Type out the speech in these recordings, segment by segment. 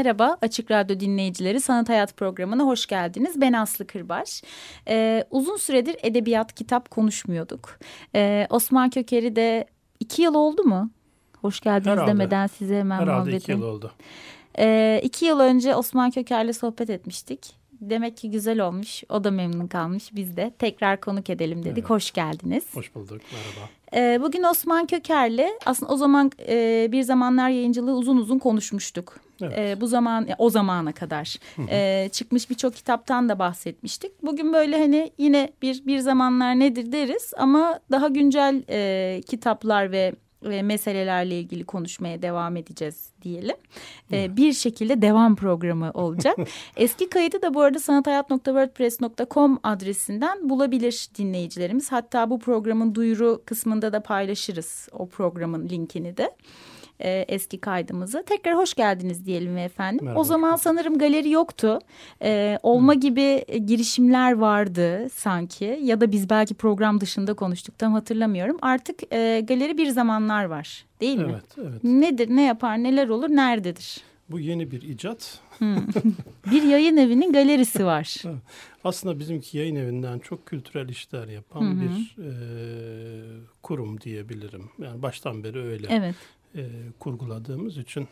Merhaba Açık Radyo dinleyicileri Sanat Hayat programına hoş geldiniz. Ben Aslı Kırbaş. Ee, uzun süredir edebiyat kitap konuşmuyorduk. Ee, Osman Köker'i de iki yıl oldu mu? Hoş geldiniz Herhalde. demeden size hemen Herhalde muhabbeti. iki yıl oldu. Ee, iki yıl önce Osman Köker'le sohbet etmiştik. Demek ki güzel olmuş. O da memnun kalmış. Biz de tekrar konuk edelim dedik. Evet. Hoş geldiniz. Hoş bulduk. Merhaba. Ee, bugün Osman Köker'le aslında o zaman e, bir zamanlar yayıncılığı uzun uzun konuşmuştuk. Evet. Ee, bu zaman o zamana kadar e, çıkmış birçok kitaptan da bahsetmiştik. Bugün böyle hani yine bir bir zamanlar nedir deriz ama daha güncel e, kitaplar ve ve meselelerle ilgili konuşmaya devam edeceğiz diyelim. Ee, bir şekilde devam programı olacak. Eski kaydı da bu arada sanathayat.wordpress.com adresinden bulabilir dinleyicilerimiz. Hatta bu programın duyuru kısmında da paylaşırız o programın linkini de. Ee, eski kaydımızı. Tekrar hoş geldiniz diyelim efendim. Merhaba. O zaman sanırım galeri yoktu. Ee, olma gibi girişimler vardı sanki. Ya da biz belki program dışında konuştuk tam hatırlamıyorum. Artık e, galeri bir zamanlar var değil mi? Evet, evet. Nedir, ne yapar, neler olur, nerededir? Bu yeni bir icat. Bir yayın evinin galerisi var. Aslında bizimki yayın evinden çok kültürel işler yapan Hı hı. bir e, kurum diyebilirim. Yani baştan beri öyle Evet. E, kurguladığımız için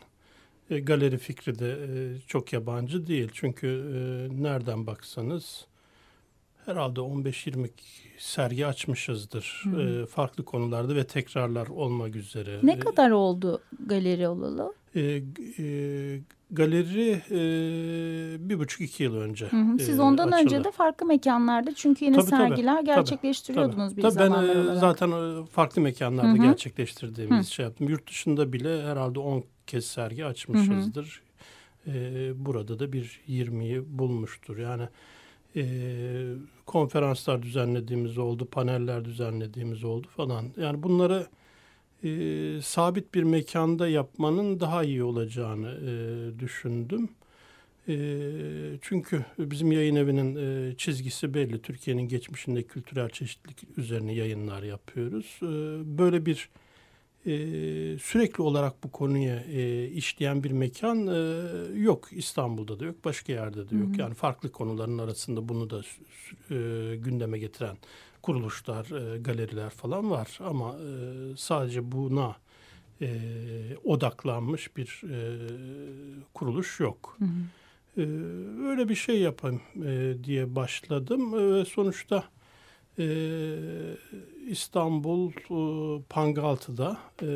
e, galeri fikri de e, çok yabancı değil. Çünkü e, nereden baksanız herhalde 15-20 sergi açmışızdır. Hı hı. E, farklı konularda ve tekrarlar olmak üzere. Ne E, kadar oldu galeri olalı? E, e, galeri e, bir buçuk iki yıl önce. Hı hı. Siz e, ondan açıldı. önce de farklı mekanlarda çünkü yine Tabii, tabii, sergiler tabii, gerçekleştiriyordunuz bir Tabii ben zamanlar e, olarak. zaten e, farklı mekanlarda Hı hı. gerçekleştirdiğimiz Hı. şey yaptım. Yurt dışında bile herhalde 10 kez sergi açmışızdır. E, burada da bir 20'yi bulmuştur. Yani e, konferanslar düzenlediğimiz oldu, paneller düzenlediğimiz oldu falan. Yani bunları e, sabit bir mekanda yapmanın daha iyi olacağını e, düşündüm. E, çünkü bizim yayın evinin e, çizgisi belli. Türkiye'nin geçmişinde kültürel çeşitlilik üzerine yayınlar yapıyoruz. E, böyle bir e, sürekli olarak bu konuya e, işleyen bir mekan e, yok. İstanbul'da da yok, başka yerde de yok. Hı hı. Yani farklı konuların arasında bunu da e, gündeme getiren kuruluşlar, e, galeriler falan var. Ama e, sadece buna e, odaklanmış bir e, kuruluş yok. Hı hı. Ee, öyle bir şey yapayım e, diye başladım ve sonuçta e, İstanbul e, Pangaltı'da e,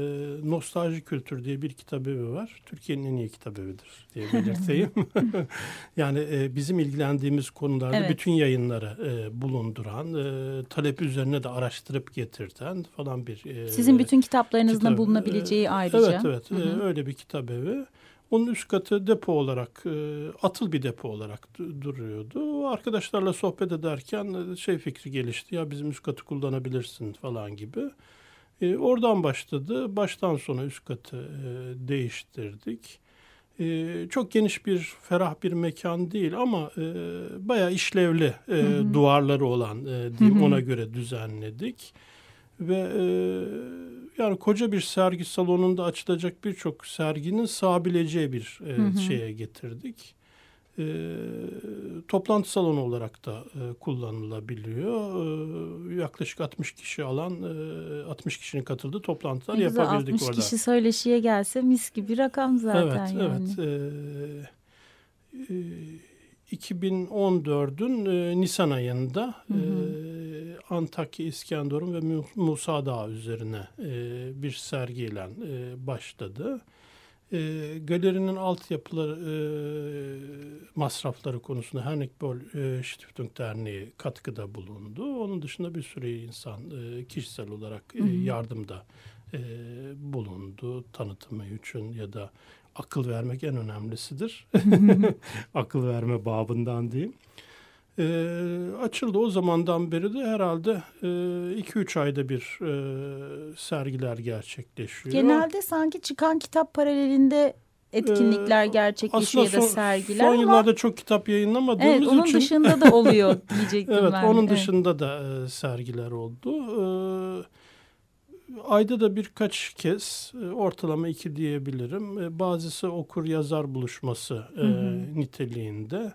Nostalji Kültür diye bir kitabevi var. Türkiye'nin en iyi kitabevidir diye belirteyim. yani e, bizim ilgilendiğimiz konularda Evet. bütün yayınları bulunduran, talep üzerine de araştırıp getirten falan bir Sizin bütün kitaplarınızın da kitap- bulunabileceği ayrıca. Evet evet Hı hı. öyle bir kitabevi. Onun üst katı depo olarak, e, atıl bir depo olarak du- duruyordu. Arkadaşlarla sohbet ederken e, şey fikri gelişti. Ya bizim üst katı kullanabilirsin falan gibi. E, oradan başladı. Baştan sona üst katı e, değiştirdik. E, çok geniş bir, ferah bir mekan değil ama e, bayağı işlevli e, hı. duvarları olan e, diyeyim Hı hı. ona göre düzenledik. Ve e, yani koca bir sergi salonunda açılacak birçok serginin sığabileceği bir e, Hı hı. şeye getirdik. E, toplantı salonu olarak da e, kullanılabiliyor. E, yaklaşık 60 kişi alan, e, 60 kişinin katıldığı toplantılar Ne güzel yapabildik 60 orada. kişi söyleşiye gelse mis gibi rakam zaten evet, yani. evet. E, e, 2014'ün e, Nisan ayında Hı hı. e, Antakya, İskenderun ve Mu- Musa Dağı üzerine e, bir sergiyle e, başladı. E, galerinin altyapıları e, masrafları konusunda Hernekbol e, Stiftung Derneği katkıda bulundu. Onun dışında bir sürü insan e, kişisel olarak e, yardımda e, bulundu tanıtımı için ya da akıl vermek en önemlisidir. akıl verme babından diyeyim. E, açıldı o zamandan beri de herhalde 2-3 e, ayda bir e, sergiler gerçekleşiyor. Genelde sanki çıkan kitap paralelinde etkinlikler ee, gerçekleşiyor ya da sergiler son yıllarda çok kitap yayınlamadığımız evet, onun için. dışında da oluyor diyecektim evet, ben. Onun dışında da e, sergiler oldu. Ayda da birkaç kez e, ortalama iki diyebilirim. E, bazısı okur yazar buluşması e, hı hı. niteliğinde.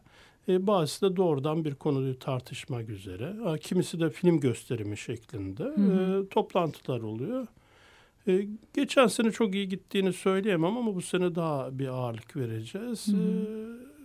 Bazısı da doğrudan bir konuyu tartışmak üzere. Kimisi de film gösterimi şeklinde hı hı. Toplantılar oluyor. Geçen sene çok iyi gittiğini söyleyemem ama bu sene daha bir ağırlık vereceğiz. Hı hı.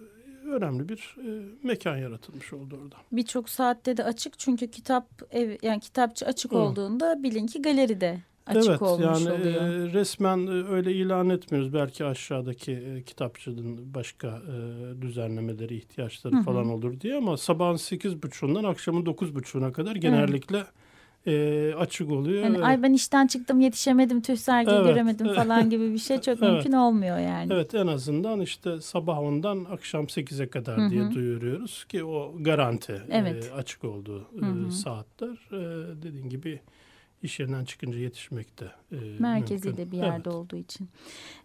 E, önemli bir e, mekan yaratılmış oldu orada. Birçok saatte de açık çünkü kitap ev yani kitapçı açık hı. olduğunda bilin ki galeride açık evet, olmuş yani, oluyor. E, resmen öyle ilan etmiyoruz. Belki aşağıdaki e, kitapçının başka e, düzenlemeleri, ihtiyaçları Hı-hı. falan olur diye ama sabahın sekiz buçuğundan akşamın dokuz buçuğuna kadar genellikle evet e, açık oluyor. Yani, Ay ben işten çıktım yetişemedim tüh sergiyi evet. göremedim falan gibi bir şey çok evet. mümkün olmuyor yani. Evet en azından işte sabah ondan akşam 8'e kadar Hı-hı. diye duyuruyoruz ki o garanti evet. e, açık olduğu e, saatler. E, dediğin gibi iş yerinden çıkınca yetişmekte e, Merkezi mümkün. de bir yerde evet. olduğu için.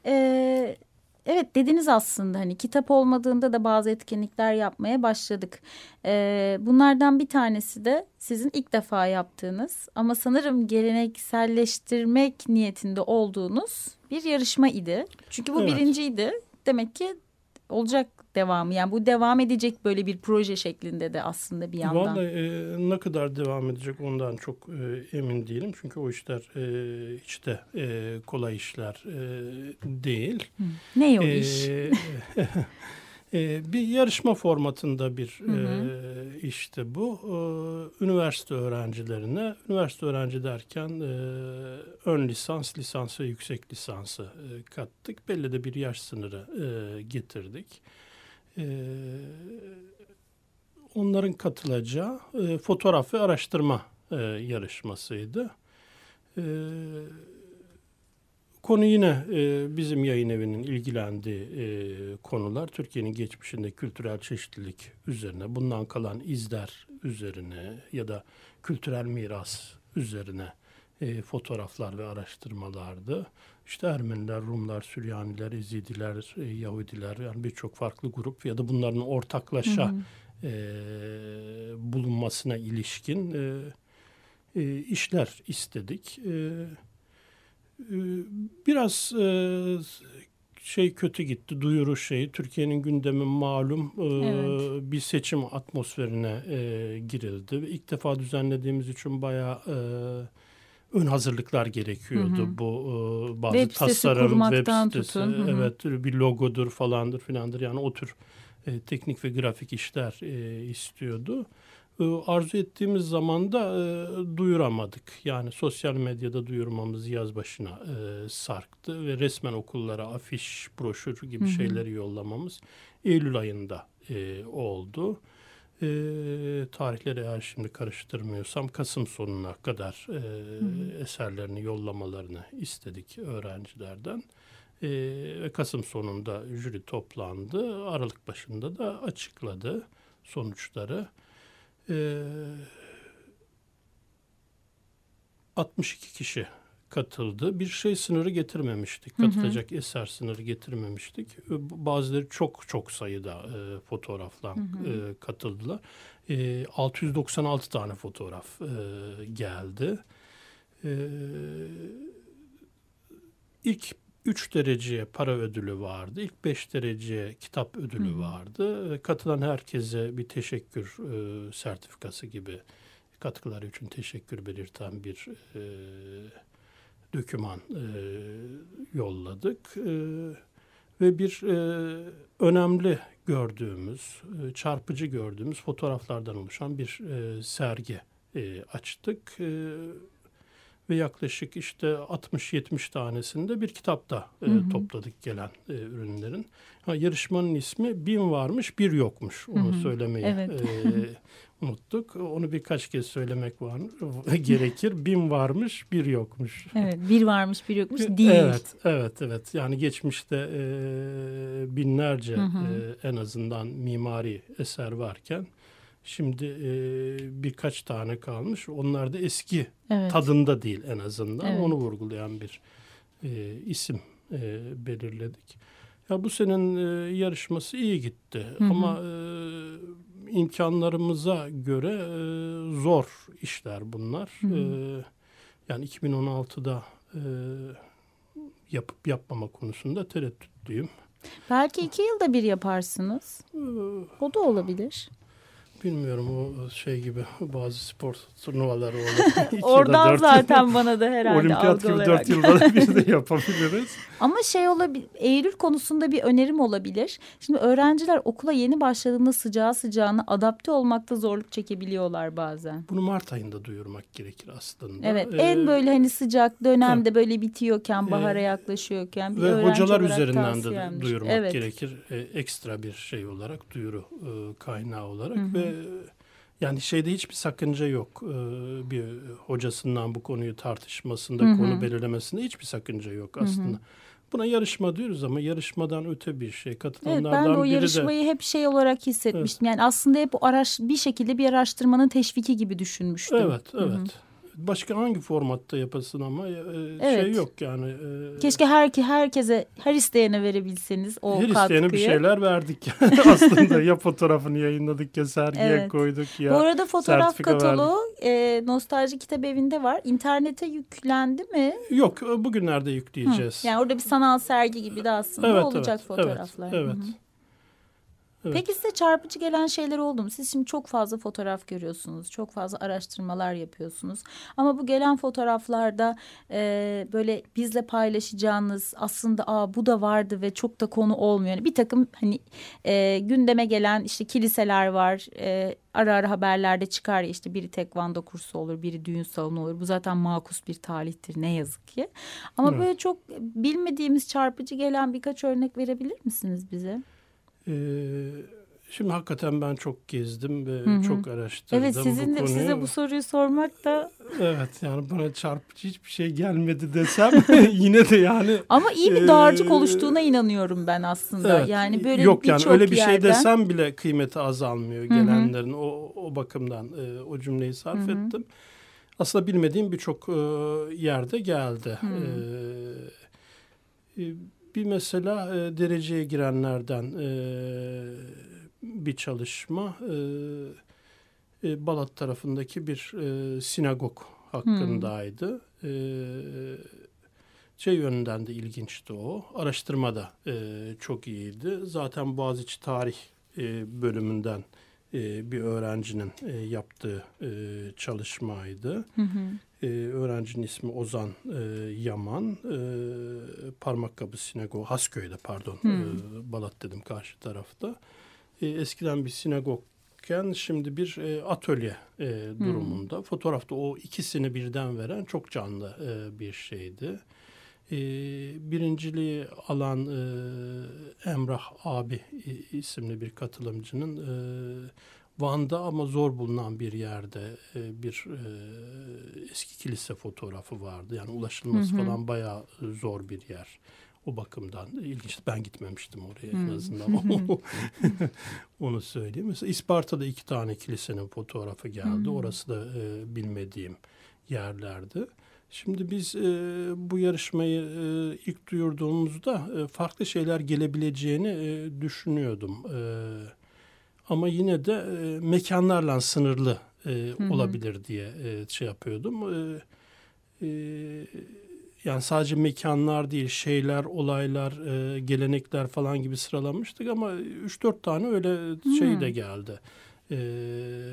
Ee, Evet dediniz aslında hani kitap olmadığında da bazı etkinlikler yapmaya başladık. Ee, bunlardan bir tanesi de sizin ilk defa yaptığınız ama sanırım gelenekselleştirmek niyetinde olduğunuz bir yarışma idi. Çünkü bu evet. birinciydi. Demek ki olacak devamı. Yani bu devam edecek böyle bir proje şeklinde de aslında bir yandan. Vallahi e, ne kadar devam edecek ondan çok e, emin değilim. Çünkü o işler e, hiç de e, kolay işler e, değil. Hı. Ne o e, iş? e, bir yarışma formatında bir hı hı. E, işte bu. E, üniversite öğrencilerine, üniversite öğrenci derken e, ön lisans, lisans ve yüksek lisansı e, kattık. Belli de bir yaş sınırı e, getirdik. Ee, onların katılacağı e, fotoğraf ve araştırma e, yarışmasıydı. E, konu yine e, bizim yayın evinin ilgilendiği e, konular. Türkiye'nin geçmişinde kültürel çeşitlilik üzerine, bundan kalan izler üzerine ya da kültürel miras üzerine e, fotoğraflar ve araştırmalardı. İşte Ermeniler, Rumlar, Süryaniler, Ezidiler, e, Yahudiler yani birçok farklı grup ya da bunların ortaklaşa hı hı. E, bulunmasına ilişkin e, e, işler istedik. E, e, biraz e, şey kötü gitti duyuru şeyi Türkiye'nin gündemi malum e, evet. bir seçim atmosferine e, girildi. İlk defa düzenlediğimiz için bayağı e, ön hazırlıklar gerekiyordu. Hı hı. Bu e, bazı web tasarım, web sitesi, tutun. Hı hı. evet bir logodur falandır filandır. Yani o tür e, teknik ve grafik işler e, istiyordu. E, arzu ettiğimiz zaman da e, duyuramadık. Yani sosyal medyada duyurmamız yaz başına e, sarktı ve resmen okullara afiş, broşür gibi hı hı. şeyleri yollamamız Eylül ayında e, oldu e, tarihleri eğer şimdi karıştırmıyorsam Kasım sonuna kadar e, eserlerini yollamalarını istedik öğrencilerden. E, ve Kasım sonunda jüri toplandı. Aralık başında da açıkladı sonuçları. E, 62 kişi katıldı. Bir şey sınırı getirmemiştik. Katılacak hı hı. eser sınırı getirmemiştik. Bazıları çok çok sayıda e, fotoğrafla E, katıldılar. E, 696 tane fotoğraf e, geldi. E, ilk 3 dereceye para ödülü vardı. İlk 5 dereceye kitap ödülü hı vardı. E, katılan herkese bir teşekkür e, sertifikası gibi katkıları için teşekkür belirten bir e, döküman e, yolladık. E, ve bir e, önemli gördüğümüz, e, çarpıcı gördüğümüz fotoğraflardan oluşan bir e, sergi e, açtık. E, ve yaklaşık işte 60-70 tanesinde bir kitapta e, topladık gelen e, ürünlerin. Ha, yarışmanın ismi bin varmış bir yokmuş onu söylemeyi Evet. e, unuttuk. Onu birkaç kez söylemek var gerekir. Bin varmış bir yokmuş. Evet, bir varmış bir yokmuş değil. Evet, evet, evet. Yani geçmişte e, binlerce e, en azından mimari eser varken şimdi e, birkaç tane kalmış. Onlar da eski Evet. tadında değil en azından. Evet. Onu vurgulayan bir e, isim e, belirledik. Ya bu senin e, yarışması iyi gitti ama e, imkanlarımıza göre e, zor işler bunlar. E, yani 2016'da e, yapıp yapmama konusunda tereddütlüyüm. Belki iki yılda bir yaparsınız. E, O da olabilir. Bilmiyorum o şey gibi bazı spor turnuvaları olur. Oradan zaten bana da herhalde Olimpiyat gibi olarak. dört yılda da bir de yapabiliriz. Ama şey olabilir, Eylül konusunda bir önerim olabilir. Şimdi öğrenciler okula yeni başladığında sıcağı sıcağına adapte olmakta zorluk çekebiliyorlar bazen. Bunu Mart ayında duyurmak gerekir aslında. Evet, Ee, en böyle hani sıcak dönemde böyle bitiyorken, bahara yaklaşıyorken bir ve hocalar üzerinden de duyurmak evet. gerekir. Ee, ekstra bir şey olarak, duyuru e, kaynağı olarak ve yani şeyde hiçbir sakınca yok. Ee, bir hocasından bu konuyu tartışmasında, Hı hı. konu belirlemesinde hiçbir sakınca yok aslında. Buna yarışma diyoruz ama yarışmadan öte bir şey. Evet Katılanlardan ben de o biri de yarışmayı hep şey olarak hissetmiştim. Yani aslında hep araş bir şekilde bir araştırmanın teşviki gibi düşünmüştüm. Evet, evet. Başka hangi formatta yapasın ama e, şey Evet. yok yani. e, Keşke her herkese, her isteyene verebilseniz o Her katkıyı. isteyene bir şeyler verdik aslında. ya fotoğrafını yayınladık ya sergiye Evet. koyduk ya. Bu arada fotoğraf kataloğu e, Nostalji Kitap Evi'nde var. İnternete yüklendi mi? Yok bugünlerde yükleyeceğiz. Yani orada bir sanal sergi gibi de aslında evet, olacak evet, fotoğraflar. Evet. Hı evet. hı. Evet. Peki size çarpıcı gelen şeyler oldu mu? Siz şimdi çok fazla fotoğraf görüyorsunuz. Çok fazla araştırmalar yapıyorsunuz. Ama bu gelen fotoğraflarda e, böyle bizle paylaşacağınız aslında Aa, bu da vardı ve çok da konu olmuyor. Yani bir takım hani e, gündeme gelen işte kiliseler var. E, ara ara haberlerde çıkar ya işte biri tekvando kursu olur, biri düğün salonu olur. Bu zaten makus bir talihtir ne yazık ki. Ama Evet. böyle çok bilmediğimiz çarpıcı gelen birkaç örnek verebilir misiniz bize? Ee, şimdi hakikaten ben çok gezdim ve Hı hı. çok araştırdım Evet sizin bu de, konuyu. size bu soruyu sormak da Evet yani bana çarpıcı hiçbir şey gelmedi desem yine de yani ama iyi bir Ee, dağarcık oluştuğuna inanıyorum ben aslında. Evet. Yani böyle Yok yani birçok öyle bir şey yerden- desem bile kıymeti azalmıyor hı. gelenlerin o, o bakımdan e, o cümleyi sarf Hı hı. ettim. Aslında bilmediğim birçok e, yerde geldi. Hı. E, e, bir mesela e, dereceye girenlerden e, bir çalışma e, e, Balat tarafındaki bir e, sinagog hakkındaydı. E, şey yönünden de ilginçti o. Araştırma da e, çok iyiydi. Zaten Boğaziçi Tarih e, bölümünden bir öğrencinin e, yaptığı e, çalışmaydı. Hı hı. E, öğrencinin ismi Ozan e, Yaman. E, Parmakkabı Sinagogu, Hasköy'de pardon. Hmm. E, Balat dedim karşı tarafta. E, eskiden bir sinagogken şimdi bir e, atölye e, durumunda. Fotoğrafta o ikisini birden veren çok canlı e, bir şeydi. E, birinciliği alan e, Emrah abi i- isimli bir katılımcının e, Van'da ama zor bulunan bir yerde e, bir e, eski kilise fotoğrafı vardı. Yani ulaşılması Hı hı. falan bayağı zor bir yer. O bakımdan ilginç. Ben gitmemiştim oraya en azından. Onu söyleyeyim. Mesela İsparta'da iki tane kilisenin fotoğrafı geldi. Hı. Orası da e, bilmediğim yerlerdi. Şimdi biz e, bu yarışmayı e, ilk duyurduğumuzda e, farklı şeyler gelebileceğini e, düşünüyordum. E, ama yine de e, mekanlarla sınırlı e, hı. olabilir diye e, şey yapıyordum. E, e, yani sadece mekanlar değil, şeyler, olaylar, e, gelenekler falan gibi sıralamıştık ama 3-4 tane öyle şey de geldi. E,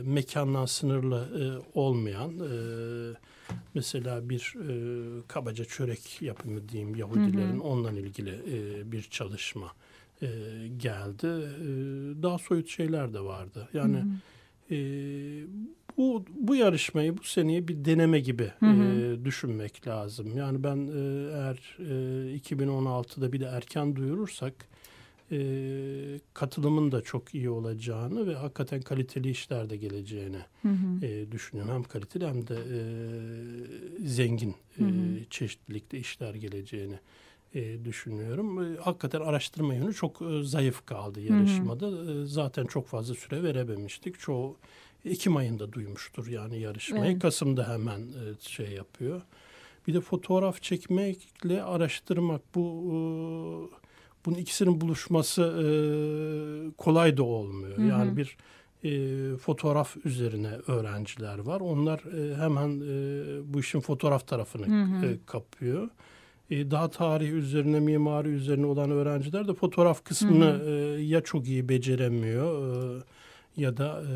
mekandan sınırlı e, olmayan, e, mesela bir e, kabaca çörek yapımı diyeyim Yahudilerin onunla ilgili e, bir çalışma e, geldi. E, daha soyut şeyler de vardı. Yani e, bu bu yarışmayı bu seneye bir deneme gibi hı hı. E, düşünmek lazım. Yani ben e, eğer e, 2016'da bir de erken duyurursak e, katılımın da çok iyi olacağını ve hakikaten kaliteli işler de geleceğini hı hı. E, düşünüyorum. Hem kaliteli hem de e, zengin hı hı. E, çeşitlilikte işler geleceğini e, düşünüyorum. E, hakikaten araştırma yönü çok e, zayıf kaldı yarışmada. Hı hı. E, zaten çok fazla süre verememiştik. Çoğu Ekim ayında duymuştur yani yarışmayı. Evet. Kasım'da hemen e, şey yapıyor. Bir de fotoğraf çekmekle araştırmak bu e, bunun ikisinin buluşması e, kolay da olmuyor. Hı hı. Yani bir e, fotoğraf üzerine öğrenciler var. Onlar e, hemen e, bu işin fotoğraf tarafını hı hı. E, kapıyor. E, daha tarih üzerine, mimari üzerine olan öğrenciler de fotoğraf kısmını hı hı. E, ya çok iyi beceremiyor e, ya da e,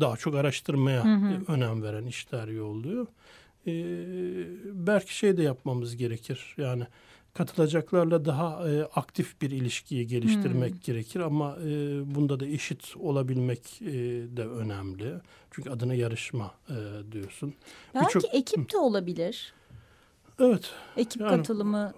daha çok araştırmaya hı hı. önem veren işler yolluyor. E, belki şey de yapmamız gerekir. Yani katılacaklarla daha e, aktif bir ilişkiyi geliştirmek hmm. gerekir ama e, bunda da eşit olabilmek e, de önemli. Çünkü adına yarışma e, diyorsun. Belki Birçok... ekip de olabilir. Evet. Ekip yani, katılımı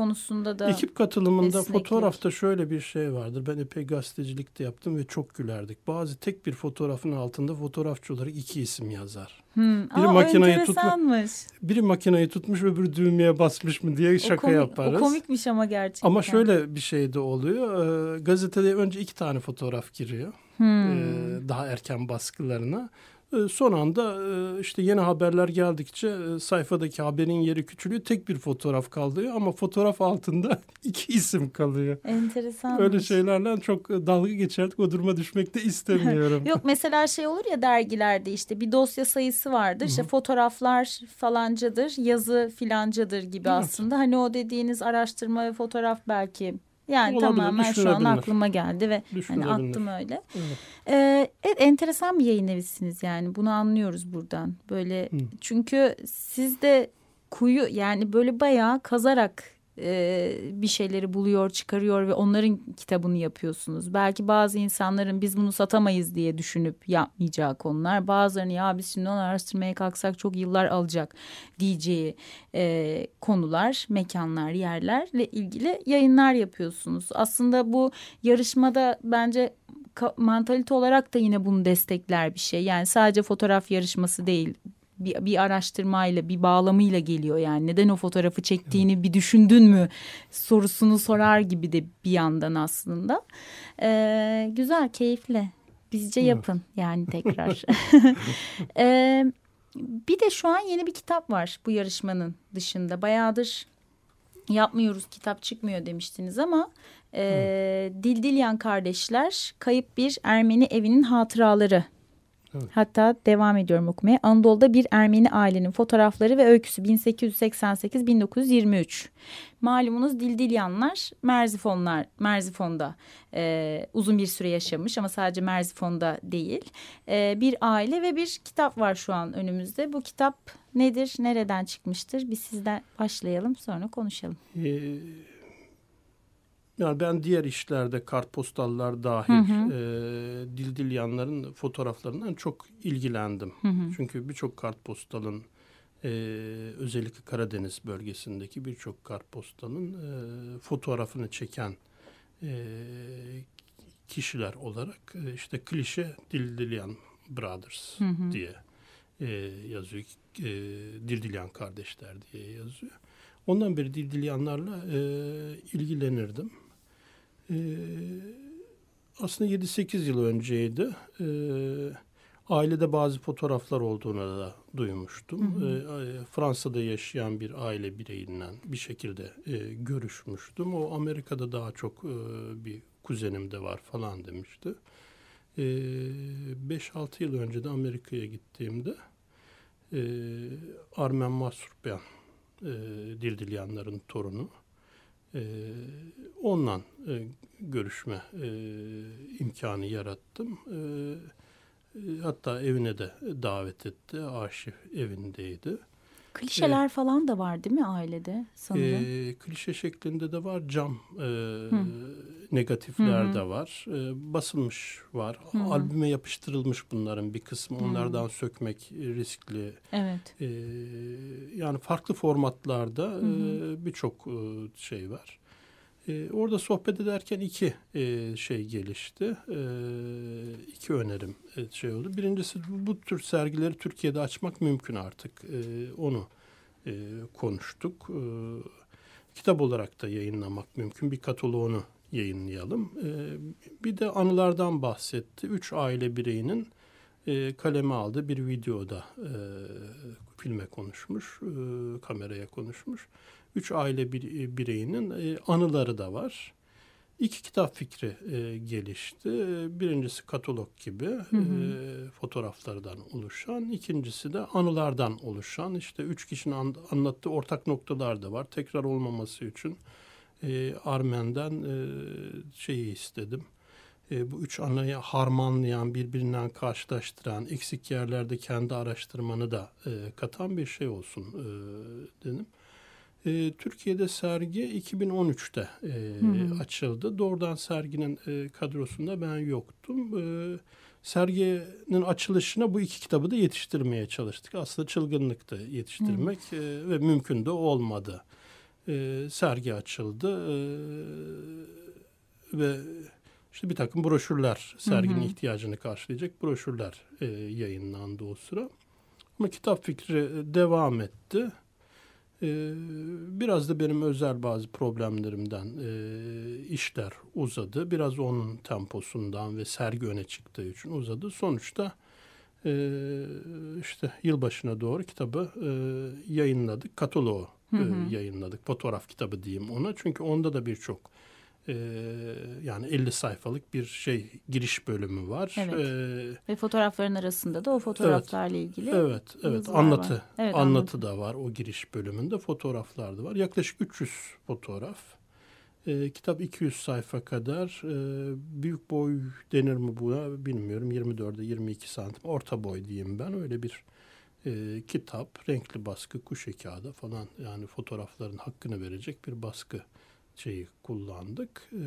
konusunda da ekip katılımında desteklik. fotoğrafta şöyle bir şey vardır. Ben epey gazetecilik de yaptım ve çok gülerdik. Bazı tek bir fotoğrafın altında fotoğrafçı olarak iki isim yazar. Hmm. Biri Aa, makinayı tutmuş. Biri makinayı tutmuş ve bir düğmeye basmış mı diye şaka o komik, yaparız. O komikmiş ama gerçekten. Ama şöyle bir şey de oluyor. Ee, gazetede önce iki tane fotoğraf giriyor. Hmm. Ee, daha erken baskılarına. Ee, son anda e, işte yeni haberler geldikçe e, sayfadaki haberin yeri küçülüyor. Tek bir fotoğraf kalıyor ama fotoğraf altında iki isim kalıyor. Enteresan. Öyle şeylerle çok e, dalga geçerdik. O duruma düşmek de istemiyorum. Yok mesela şey olur ya dergilerde işte bir dosya sayısı vardır. İşte fotoğraflar falancadır, yazı filancadır gibi evet. aslında. Hani o dediğiniz araştırma ve fotoğraf belki yani Olabilir, tamamen şu an aklıma geldi ve hani attım öyle. Evet. Ee, evet enteresan bir yayın evisiniz yani bunu anlıyoruz buradan. Böyle Hı. çünkü siz de kuyu yani böyle bayağı kazarak e, bir şeyleri buluyor, çıkarıyor ve onların kitabını yapıyorsunuz. Belki bazı insanların biz bunu satamayız diye düşünüp yapmayacağı konular. Bazılarının ya biz şimdi onu araştırmaya kalksak çok yıllar alacak diyeceği e, konular, mekanlar, yerlerle ilgili yayınlar yapıyorsunuz. Aslında bu yarışmada bence mantalite olarak da yine bunu destekler bir şey. Yani sadece fotoğraf yarışması değil bir, bir araştırmayla bir bağlamıyla geliyor yani. Neden o fotoğrafı çektiğini bir düşündün mü sorusunu sorar gibi de bir yandan aslında. Ee, güzel keyifli. Bizce yapın yani tekrar. Ee, bir de şu an yeni bir kitap var bu yarışmanın dışında. Bayağıdır yapmıyoruz kitap çıkmıyor demiştiniz ama e, Dildilyan kardeşler kayıp bir Ermeni evinin hatıraları Evet. Hatta devam ediyorum okumaya. Anadolu'da bir Ermeni ailenin fotoğrafları ve öyküsü 1888-1923. Malumunuz Dildilyanlar Merzifonlar, Merzifon'da e, uzun bir süre yaşamış ama sadece Merzifon'da değil. E, bir aile ve bir kitap var şu an önümüzde. Bu kitap nedir, nereden çıkmıştır? Biz sizden başlayalım sonra konuşalım. Ee, yani ben diğer işlerde kartpostallar dahil hı hı. E, Dildilyanların fotoğraflarından çok ilgilendim. Hı hı. Çünkü birçok kartpostalın e, özellikle Karadeniz bölgesindeki birçok kartpostalın e, fotoğrafını çeken e, kişiler olarak e, işte klişe Dildilyan Brothers hı hı. diye e, yazıyor. E, Dildilyan kardeşler diye yazıyor. Ondan beri Dildilyanlarla e, ilgilenirdim. Ee, aslında 7-8 yıl önceydi. Ee, ailede bazı fotoğraflar olduğunu da duymuştum. Hı hı. Ee, Fransa'da yaşayan bir aile bireyinden bir şekilde e, görüşmüştüm. O Amerika'da daha çok e, bir kuzenim de var falan demişti. 5-6 yıl önce de Amerika'ya gittiğimde e, Armen Masurpyan e, Dildilyanların torunu e, onunla e, görüşme e, imkanı yarattım. E, e, hatta evine de davet etti. Arşiv evindeydi. Klişeler falan da var değil mi ailede sanırım? E, klişe şeklinde de var. Cam e, negatifler Hı hı. de var. E, basılmış var. Hı hı. Albüme yapıştırılmış bunların bir kısmı. Hı. Onlardan sökmek riskli. Evet. E, yani farklı formatlarda e, birçok e, şey var. E, orada sohbet ederken iki e, şey gelişti. E, iki önerim e, şey oldu. Birincisi bu, tür sergileri Türkiye'de açmak mümkün artık. E, onu e, konuştuk. E, kitap olarak da yayınlamak mümkün. Bir kataloğunu yayınlayalım. E, bir de anılardan bahsetti. Üç aile bireyinin e, kaleme aldığı bir videoda e, filme konuşmuş, e, kameraya konuşmuş. Üç aile bir, bireyinin e, anıları da var. İki kitap fikri e, gelişti. E, Birincisi katalog gibi hı. e, fotoğraflardan oluşan. ikincisi de anılardan oluşan. İşte üç kişinin an, anlattığı ortak noktalar da var. Tekrar olmaması için e, Armen'den e, şeyi istedim. E, bu üç anıyı harmanlayan, birbirinden karşılaştıran, eksik yerlerde kendi araştırmanı da e, katan bir şey olsun e, dedim. E, Türkiye'de sergi 2013'te e, Hı hı. açıldı. Doğrudan serginin e, kadrosunda ben yoktum. E, serginin açılışına bu iki kitabı da yetiştirmeye çalıştık. Aslında çılgınlıktı yetiştirmek e, ve mümkün de olmadı. E, sergi açıldı e, ve işte bir takım broşürler, serginin Hı hı. ihtiyacını karşılayacak broşürler e, yayınlandı o sıra. Ama kitap fikri devam etti. Ee, biraz da benim özel bazı problemlerimden e, işler uzadı. Biraz onun temposundan ve sergi öne çıktığı için uzadı. Sonuçta e, işte yılbaşına doğru kitabı e, yayınladık. Kataloğu Hı hı. yayınladık. Fotoğraf kitabı diyeyim ona. Çünkü onda da birçok e, yani 50 sayfalık bir şey giriş bölümü var. Evet. E, Ve fotoğrafların arasında da o fotoğraflarla ilgili Evet, evet. Anlatı. var. Evet, anlatı da var o giriş bölümünde. Fotoğraflar da var. Yaklaşık 300 fotoğraf. Ee, kitap 200 sayfa kadar. Ee, büyük boy denir mi buna bilmiyorum. 24'e 22 santim. Orta boy diyeyim ben. Öyle bir e, kitap. Renkli baskı, kuşe kağıdı falan. Yani fotoğrafların hakkını verecek bir baskı şeyi kullandık. Ee,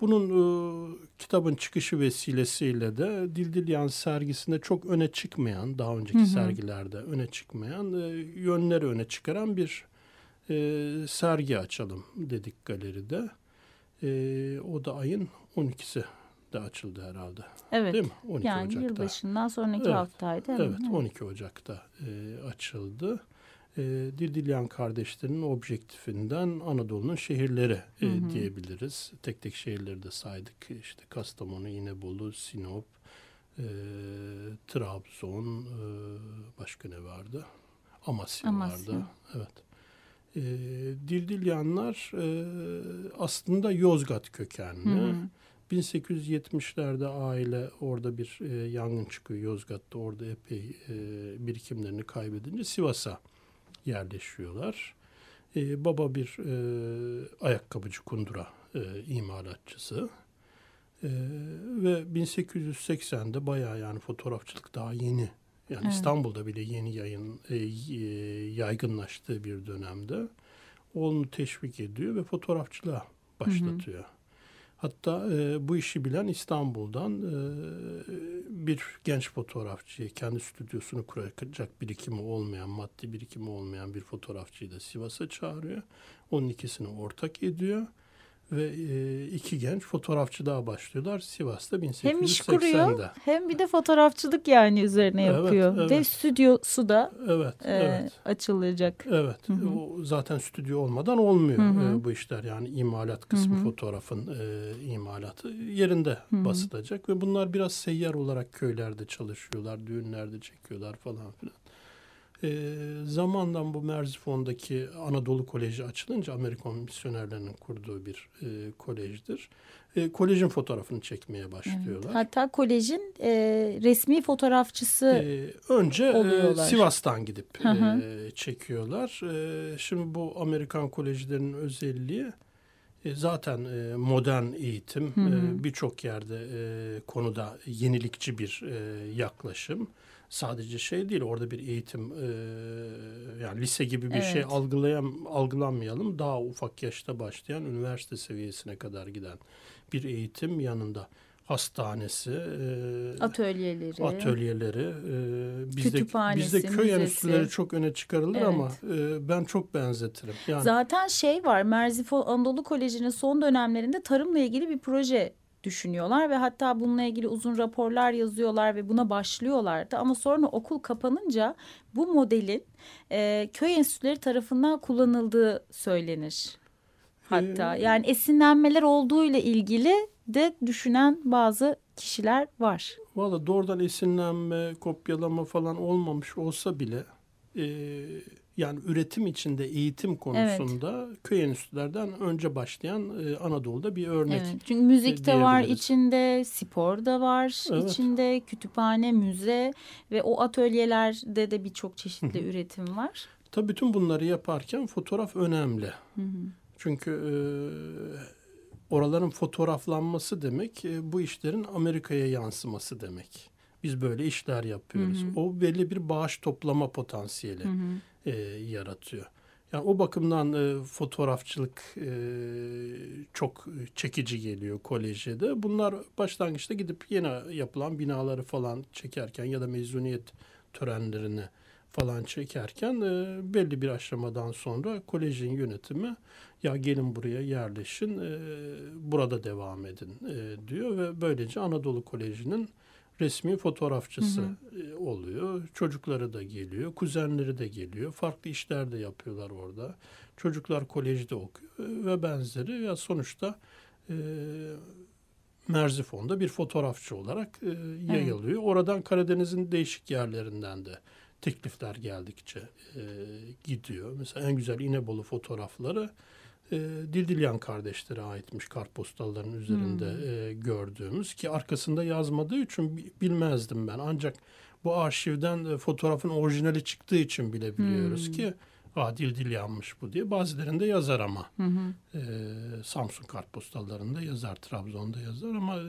bunun e, kitabın çıkışı vesilesiyle de Dildilyan sergisinde çok öne çıkmayan, daha önceki Hı hı. sergilerde öne çıkmayan, e, yönleri öne çıkaran bir e, sergi açalım dedik galeride. E, o da ayın 12'si de açıldı herhalde. Evet. Değil mi? 12 Yani Ocak'ta. yılbaşından sonraki Evet. haftaydı. Evet, 12 Ocak'ta e, açıldı. E, Dildilyan kardeşlerinin objektifinden Anadolu'nun şehirleri e, Hı hı. diyebiliriz. Tek tek şehirleri de saydık. İşte Kastamonu, İnebolu, Sinop, e, Trabzon, e, başka ne vardı? Amasya, Amasya. vardı. Evet. E, Dildilyanlar e, aslında Yozgat kökenli. Hı hı. 1870'lerde aile orada bir e, yangın çıkıyor Yozgat'ta. Orada epey e, birikimlerini kaybedince Sivas'a yerleşiyorlar. E, baba bir e, ayakkabıcı kundura e, imalatçısı. E, ve 1880'de bayağı yani fotoğrafçılık daha yeni. Yani Evet. İstanbul'da bile yeni yayın e, y- yaygınlaştığı bir dönemde oğlunu teşvik ediyor ve fotoğrafçılığa başlatıyor. Hatta e, bu işi bilen İstanbul'dan e, bir genç fotoğrafçıyı, kendi stüdyosunu kuracak birikimi olmayan, maddi birikimi olmayan bir fotoğrafçıyı da Sivas'a çağırıyor. Onun ikisini ortak ediyor ve e, iki genç fotoğrafçı daha başlıyorlar Sivas'ta 1880'de. Hem iş kuruyor hem bir de fotoğrafçılık yani üzerine Evet, yapıyor. evet. Ve stüdyosu da Evet, e, evet. açılacak. Evet, Hı hı. o zaten stüdyo olmadan olmuyor Hı hı. e, bu işler. Yani imalat kısmı Hı hı. fotoğrafın e, imalatı yerinde Hı hı. basılacak ve bunlar biraz seyyar olarak köylerde çalışıyorlar, düğünlerde çekiyorlar falan filan. E, zamandan bu Merzifon'daki Anadolu Koleji açılınca Amerikan misyonerlerinin kurduğu bir e, kolejdir. E, kolejin fotoğrafını çekmeye Evet. başlıyorlar. Hatta kolejin e, resmi fotoğrafçısı Ee, önce e. Sivas'tan gidip Hı hı. e, çekiyorlar. E, şimdi bu Amerikan kolejlerinin özelliği e, zaten e, modern eğitim e, birçok yerde e, konuda yenilikçi bir e, yaklaşım. Sadece şey değil orada bir eğitim e, yani lise gibi bir şey Evet. algılayam algılanmayalım daha ufak yaşta başlayan üniversite seviyesine kadar giden bir eğitim yanında hastanesi e, Atölyeleri. atölyeleri e, bizde bizde köy enstitüleri çok öne çıkarılır Evet. ama e, ben çok benzetirim. Yani Zaten şey var Merzifon Anadolu Koleji'nin son dönemlerinde tarımla ilgili bir proje düşünüyorlar ve hatta bununla ilgili uzun raporlar yazıyorlar ve buna başlıyorlardı. Ama sonra okul kapanınca bu modelin e, köy enstitüleri tarafından kullanıldığı söylenir. Hatta Ee, yani esinlenmeler olduğu ile ilgili de düşünen bazı kişiler var. Valla doğrudan esinlenme, kopyalama falan olmamış olsa bile e, yani üretim içinde eğitim konusunda köy enstitülerden önce başlayan e, Anadolu'da bir örnek. Evet, çünkü müzik de var içinde, spor da var Evet. içinde, kütüphane, müze ve o atölyelerde de birçok çeşitli üretim var. Tabii bütün bunları yaparken fotoğraf önemli. Çünkü e, oraların fotoğraflanması demek e, bu işlerin Amerika'ya yansıması demek. Biz böyle işler yapıyoruz. O belli bir bağış toplama potansiyeli e, yaratıyor. Yani o bakımdan e, fotoğrafçılık e, çok çekici geliyor koleje de. Bunlar başlangıçta gidip yeni yapılan binaları falan çekerken ya da mezuniyet törenlerini falan çekerken e, belli bir aşamadan sonra kolejin yönetimi ya gelin buraya yerleşin e, burada devam edin e, diyor ve böylece Anadolu Koleji'nin resmi fotoğrafçısı e, oluyor. Çocukları da geliyor, kuzenleri de geliyor. Farklı işler de yapıyorlar orada. Çocuklar kolejde okuyor ve benzeri. Ya sonuçta e, Merzifon'da bir fotoğrafçı olarak e, yayılıyor. Oradan Karadeniz'in değişik yerlerinden de teklifler geldikçe e, gidiyor. Mesela en güzel İnebolu fotoğrafları e, Dildilyan kardeşlere aitmiş kartpostalların üzerinde e, gördüğümüz ki arkasında yazmadığı için bi- bilmezdim ben. Ancak bu arşivden e, fotoğrafın orijinali çıktığı için bile biliyoruz ki Aa, Dildilyanmış bu diye. Bazılarında yazar ama. E, Samsun kartpostallarında yazar, Trabzon'da yazar ama e,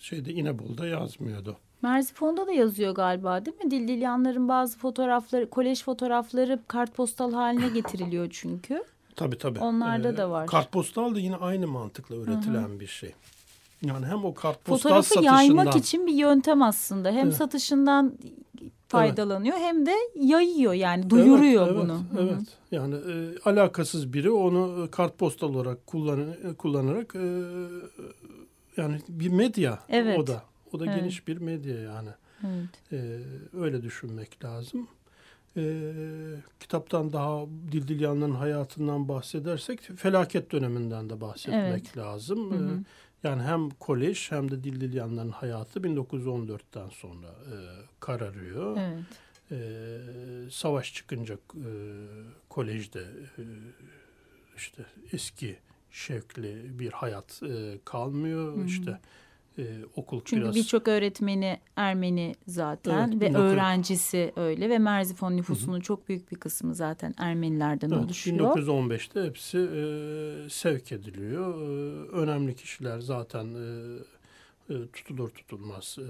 şeyde İnebolu'da yazmıyordu. Merzifon'da da yazıyor galiba değil mi? Dildilyanların bazı fotoğrafları, kolej fotoğrafları kartpostal haline getiriliyor çünkü. Tabii tabii. Onlarda da var. Kartpostal da yine aynı mantıkla üretilen bir şey. Yani hem o kartpostal Fotoğrafı satışından... yaymak için bir yöntem aslında. Hem satışından faydalanıyor hem de yayıyor yani duyuruyor Evet, bunu. Evet, evet. Yani e, alakasız biri onu e, kartpostal olarak kullan, e, kullanarak e, yani bir medya Evet. o da. O da Evet. geniş bir medya yani. Evet. E, öyle düşünmek lazım. E, kitaptan daha Dildilyan'ın hayatından bahsedersek felaket döneminden de bahsetmek Evet. lazım. Hı hı. E, yani hem kolej hem de Dildilyan'ların hayatı 1914'ten sonra e, kararıyor. Evet. Ee, savaş çıkınca e, kolejde e, işte eski şevkli bir hayat e, kalmıyor. İşte e, okul Çünkü biraz birçok öğretmeni Ermeni zaten Evet, ve 1900 öğrencisi öyle ve Merzifon nüfusunun çok büyük bir kısmı zaten Ermenilerden Evet, oluşuyor. 1915'te hepsi e, sevk ediliyor. E, önemli kişiler zaten e, e, tutulur tutulmaz e,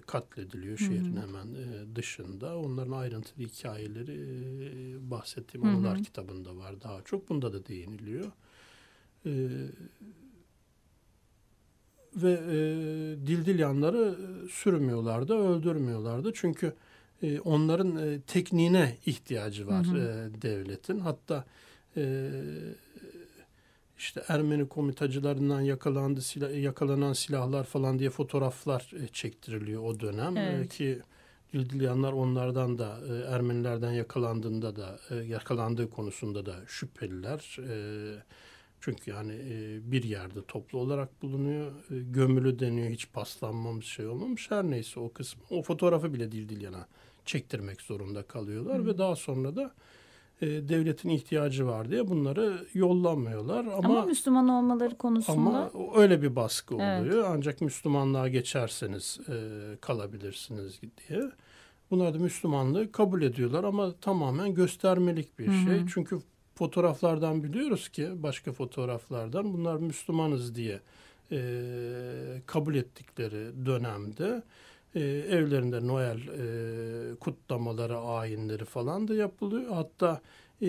katlediliyor şehrin hemen e, dışında. Onların ayrıntılı hikayeleri e, bahsettiğim anılar kitabında var daha çok. Bunda da değiniliyor. E, ve e, dildilyanları e, sürmüyorlardı, öldürmüyorlardı. Çünkü e, onların e, tekniğine ihtiyacı var e, devletin. Hatta e, işte Ermeni komitacılarından yakalandı silah, yakalanan silahlar falan diye fotoğraflar e, çektiriliyor o dönem E, Evet. ki Dildilyanlar onlardan da e, Ermenilerden yakalandığında da e, yakalandığı konusunda da şüpheliler. E, çünkü yani e, bir yerde toplu olarak bulunuyor. E, gömülü deniyor hiç paslanmamış şey olmamış. Her neyse o kısmı o fotoğrafı bile Dildilyana çektirmek zorunda kalıyorlar ve daha sonra da e, devletin ihtiyacı var diye bunları yollamıyorlar ama Ama, Müslüman olmaları konusunda ama öyle bir baskı Evet. oluyor. Ancak Müslümanlığa geçerseniz e, kalabilirsiniz diye. Bunlar da Müslümanlığı kabul ediyorlar ama tamamen göstermelik bir şey. Çünkü fotoğraflardan biliyoruz ki başka fotoğraflardan bunlar Müslümanız diye e, kabul ettikleri dönemde e, evlerinde Noel e, kutlamaları, ayinleri falan da yapılıyor. Hatta e,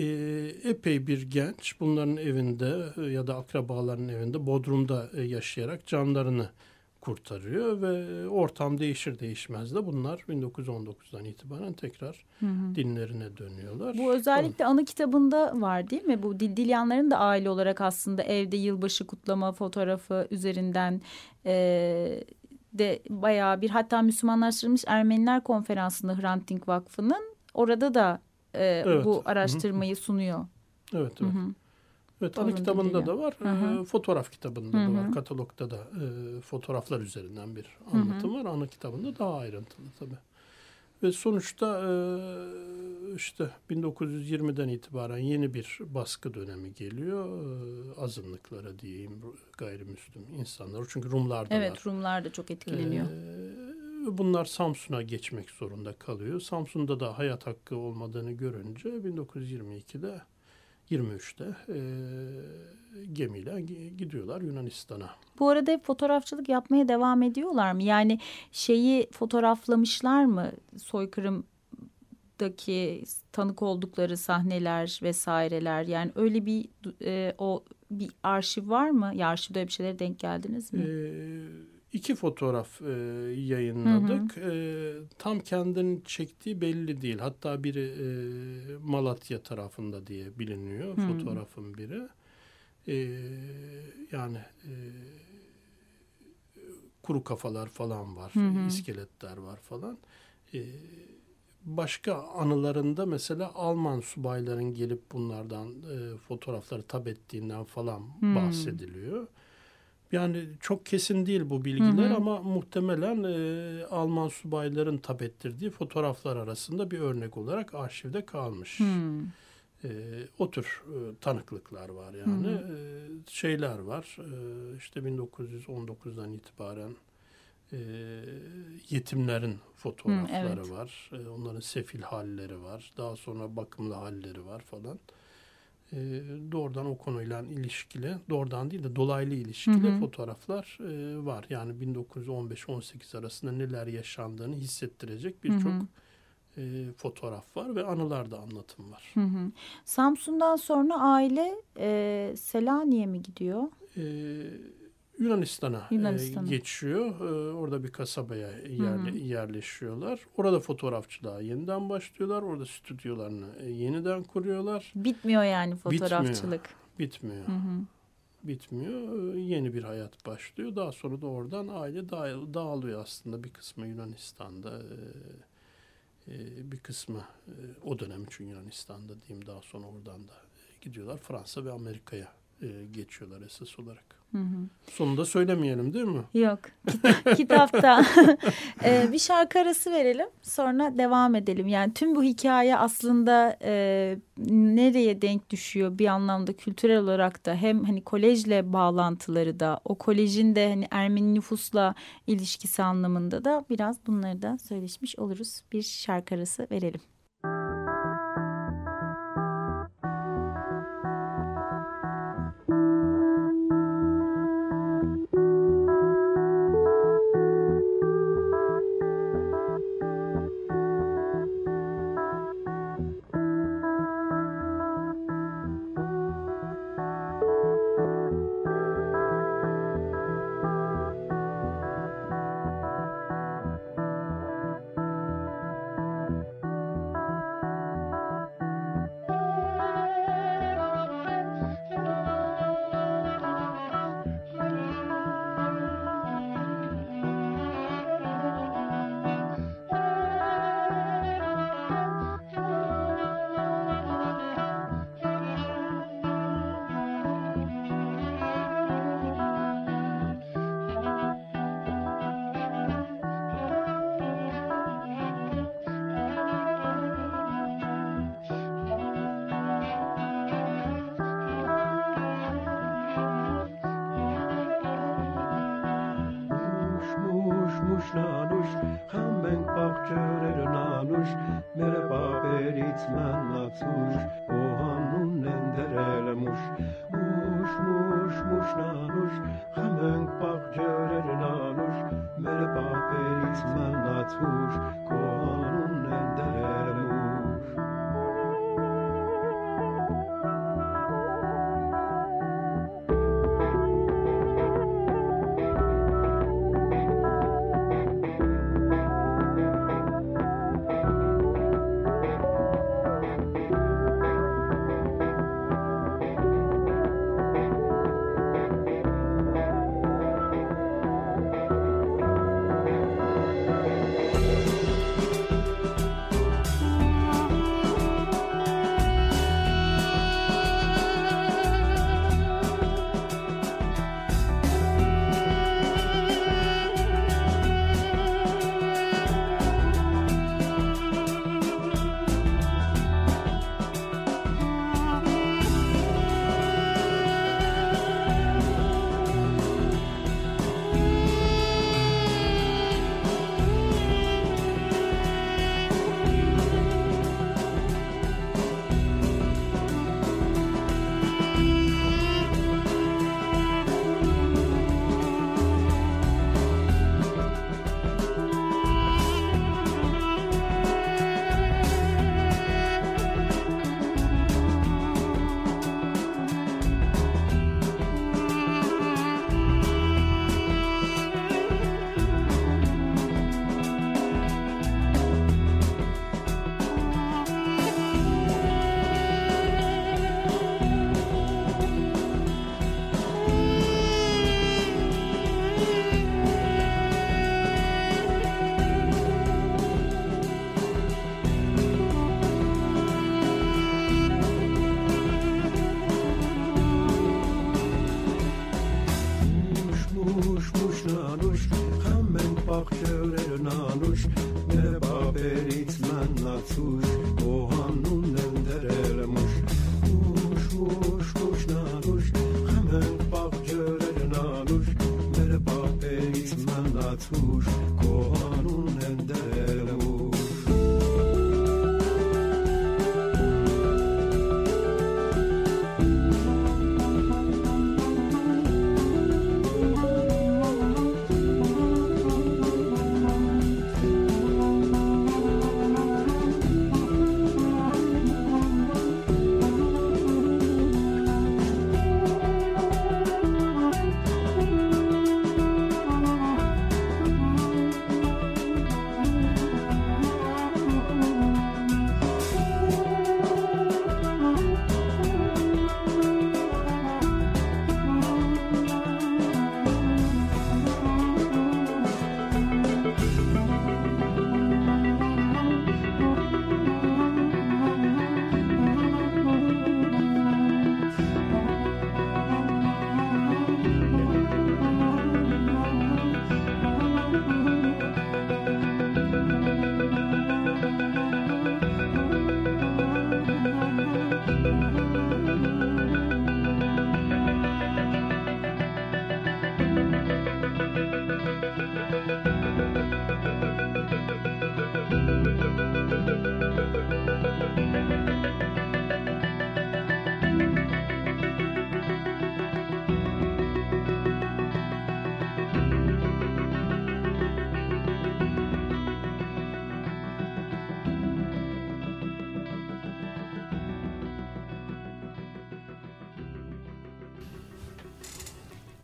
epey bir genç bunların evinde e, ya da akrabaların evinde Bodrum'da e, yaşayarak canlarını kurtarıyor ve ortam değişir değişmez de bunlar 1919'dan itibaren tekrar hı hı. dinlerine dönüyorlar. Bu özellikle anı kitabında var değil mi? Bu Dildilyanların da aile olarak aslında evde yılbaşı kutlama fotoğrafı üzerinden e, de bayağı bir hatta Müslümanlaştırılmış Ermeniler konferansında Hrant Dink Vakfı'nın orada da e, evet. bu araştırmayı Hı -hı. sunuyor. Evet, evet. Hı -hı. Evet, anı kitabında da var, Hı -hı. E, fotoğraf kitabında Hı -hı. da var, katalogda da e, fotoğraflar üzerinden bir anlatım Hı -hı. var. Anı kitabında daha ayrıntılı tabii. Ve sonuçta e, işte 1920'den itibaren yeni bir baskı dönemi geliyor. E, azınlıklara diyeyim gayrimüslim insanlar. Çünkü Rumlar da evet, var. Rumlar da çok etkileniyor. bunlar Samsun'a geçmek zorunda kalıyor. Samsun'da da hayat hakkı olmadığını görünce 1922'de 23'te e, gemiyle gidiyorlar Yunanistan'a. Bu arada hep fotoğrafçılık yapmaya devam ediyorlar mı? Yani şeyi fotoğraflamışlar mı? Soykırımdaki tanık oldukları sahneler vesaireler. Yani öyle bir e, o bir arşiv var mı? Ya arşivde bir şeylere denk geldiniz mi? Ee, iki fotoğraf e, yayınladık. Hı hı. E, tam kendini çektiği belli değil. Hatta biri e, Malatya tarafında diye biliniyor. Hı. Fotoğrafın biri. E, yani e, kuru kafalar falan var. Hı hı. iskeletler var falan. E, başka anılarında mesela Alman subayların gelip bunlardan e, fotoğrafları tab ettiğinden falan hmm. bahsediliyor. Yani çok kesin değil bu bilgiler hı hı. ama muhtemelen e, Alman subayların tab ettirdiği fotoğraflar arasında bir örnek olarak arşivde kalmış. Hı. E, o tür e, tanıklıklar var yani. Hı hı. E, şeyler var. E, işte 1919'dan itibaren e, yetimlerin fotoğrafları hı, evet. var. E, onların sefil halleri var. Daha sonra bakımlı halleri var falan e, doğrudan o konuyla ilişkili, doğrudan değil de dolaylı ilişkili hı hı. fotoğraflar e, var. Yani 1915-18 arasında neler yaşandığını hissettirecek birçok e, fotoğraf var ve anılarda anlatım var. Hı hı. Samsun'dan sonra aile e, Selanik'e mi gidiyor? E, Yunanistan'a Yunanistan. e, geçiyor. E, orada bir kasabaya yerle, Hı-hı. yerleşiyorlar. Orada fotoğrafçılığa yeniden başlıyorlar. Orada stüdyolarını e, yeniden kuruyorlar. Bitmiyor yani fotoğrafçılık. Bitmiyor. Bitmiyor. Hı-hı. Bitmiyor. E, yeni bir hayat başlıyor. Daha sonra da oradan aile dağılıyor aslında. Bir kısmı Yunanistan'da. E, e, bir kısmı e, o dönem için Yunanistan'da diyeyim. Daha sonra oradan da gidiyorlar. Fransa ve Amerika'ya e, geçiyorlar esas olarak. Hı hı. Sonunda söylemeyelim değil mi? Yok. Kitapta ee, bir şarkı arası verelim. Sonra devam edelim. Yani tüm bu hikaye aslında e, nereye denk düşüyor bir anlamda kültürel olarak da hem hani kolejle bağlantıları da o kolejin de hani Ermeni nüfusla ilişkisi anlamında da biraz bunları da söyleşmiş oluruz. Bir şarkı arası verelim.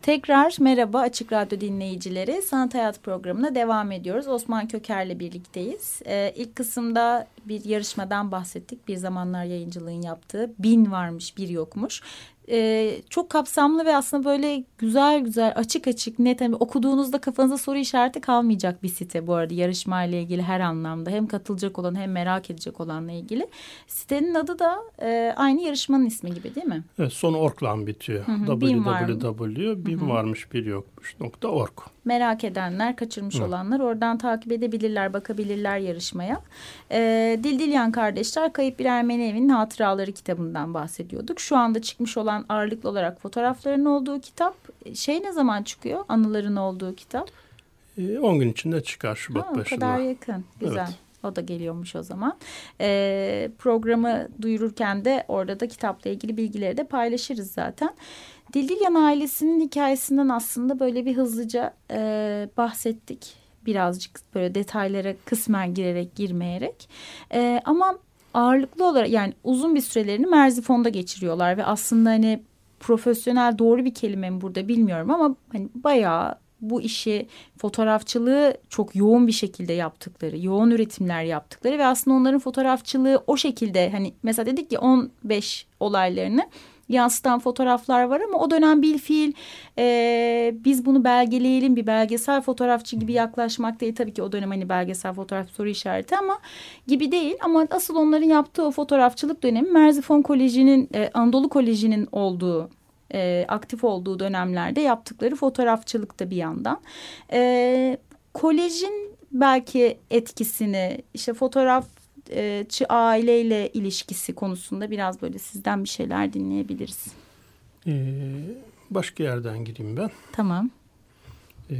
Tekrar merhaba Açık Radyo dinleyicileri. Sanat Hayat programına devam ediyoruz. Osman Köker'le birlikteyiz. Ee, ilk kısımda bir yarışmadan bahsettik. Bir zamanlar yayıncılığın yaptığı bin varmış bir yokmuş e, çok kapsamlı ve aslında böyle güzel güzel açık açık net hani okuduğunuzda kafanıza soru işareti kalmayacak bir site bu arada yarışma ile ilgili her anlamda hem katılacak olan hem merak edecek olanla ilgili. Sitenin adı da e, aynı yarışmanın ismi gibi değil mi? Evet son ork'la bitiyor. www bin varmış bir yokmuş nokta org. Merak edenler, kaçırmış Hı. olanlar oradan takip edebilirler, bakabilirler yarışmaya. Ee, Dildilyan kardeşler Kayıp Bir Ermeni Evi'nin Hatıraları kitabından bahsediyorduk. Şu anda çıkmış olan ağırlıklı olarak fotoğrafların olduğu kitap. Şey ne zaman çıkıyor? Anıların olduğu kitap. 10 ee, gün içinde çıkar Şubat ha, başında. O kadar yakın. Güzel. Evet. O da geliyormuş o zaman. Ee, programı duyururken de orada da kitapla ilgili bilgileri de paylaşırız zaten. Dildilyan ailesinin hikayesinden aslında böyle bir hızlıca e, bahsettik. Birazcık böyle detaylara kısmen girerek girmeyerek. E, ama ağırlıklı olarak yani uzun bir sürelerini Merzifon'da geçiriyorlar ve aslında hani profesyonel doğru bir kelime mi burada bilmiyorum ama hani bayağı bu işi fotoğrafçılığı çok yoğun bir şekilde yaptıkları, yoğun üretimler yaptıkları ve aslında onların fotoğrafçılığı o şekilde hani mesela dedik ki 15 olaylarını yansıtan fotoğraflar var ama o dönem bil fiil e, biz bunu belgeleyelim bir belgesel fotoğrafçı gibi yaklaşmak değil. Tabii ki o dönem hani belgesel fotoğraf soru işareti ama gibi değil. Ama asıl onların yaptığı o fotoğrafçılık dönemi Merzifon Koleji'nin e, Anadolu Koleji'nin olduğu e, aktif olduğu dönemlerde yaptıkları fotoğrafçılıkta bir yandan. E, kolejin belki etkisini işte fotoğraf çı aileyle ilişkisi konusunda biraz böyle sizden bir şeyler dinleyebiliriz. Ee, başka yerden gireyim ben. Tamam. Ee,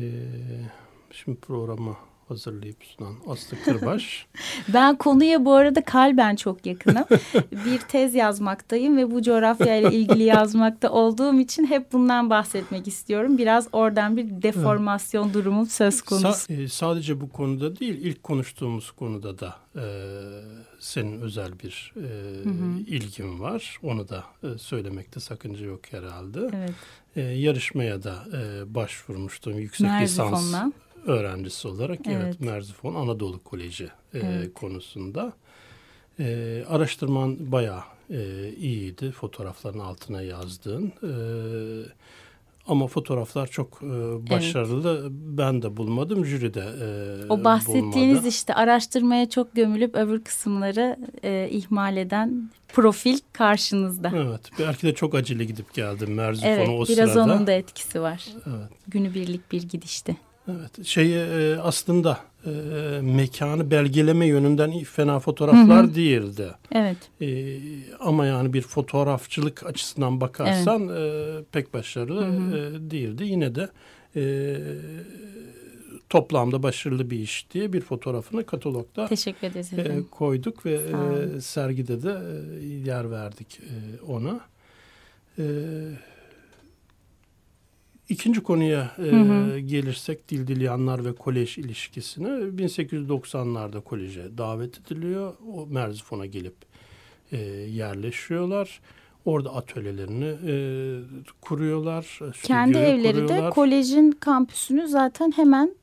şimdi programı hazırlayıp sunan Aslı Kırbaş. ben konuya bu arada kalben çok yakınım. bir tez yazmaktayım ve bu coğrafyayla ilgili yazmakta olduğum için hep bundan bahsetmek istiyorum. Biraz oradan bir deformasyon evet. durumum söz konusu. Sa e, sadece bu konuda değil, ilk konuştuğumuz konuda da e, senin özel bir e, hı hı. ilgin var. Onu da e, söylemekte sakınca yok herhalde. Evet. E, yarışmaya da e, başvurmuştum yüksek Merzifon'la. lisans öğrencisi olarak evet, evet Merzifon Anadolu Koleji e, evet. konusunda. E, araştırman bayağı e, iyiydi. Fotoğrafların altına yazdığın. E, ama fotoğraflar çok e, başarılı. Evet. Ben de bulmadım. Jüri de e, O bahsettiğiniz bulmadı. işte araştırmaya çok gömülüp öbür kısımları e, ihmal eden profil karşınızda. Evet. Belki de çok acele gidip geldim Merzifon'a evet, o sırada. Evet. Biraz onun da etkisi var. Evet. Günübirlik bir gidişti. Evet, şey e, aslında e, mekanı belgeleme yönünden fena fotoğraflar hı hı. değildi. Evet. E, ama yani bir fotoğrafçılık açısından bakarsan evet. e, pek başarılı hı hı. E, değildi. Yine de e, toplamda başarılı bir iş diye bir fotoğrafını katalogda Teşekkür e, koyduk ve e, sergide de e, yer verdik e, ona. Evet. İkinci konuya e, hı hı. gelirsek Dildilyanlar ve kolej ilişkisine 1890'larda koleje davet ediliyor. O Merzifon'a gelip e, yerleşiyorlar. Orada atölyelerini e, kuruyorlar. Kendi evleri kuruyorlar. de kolejin kampüsünü zaten hemen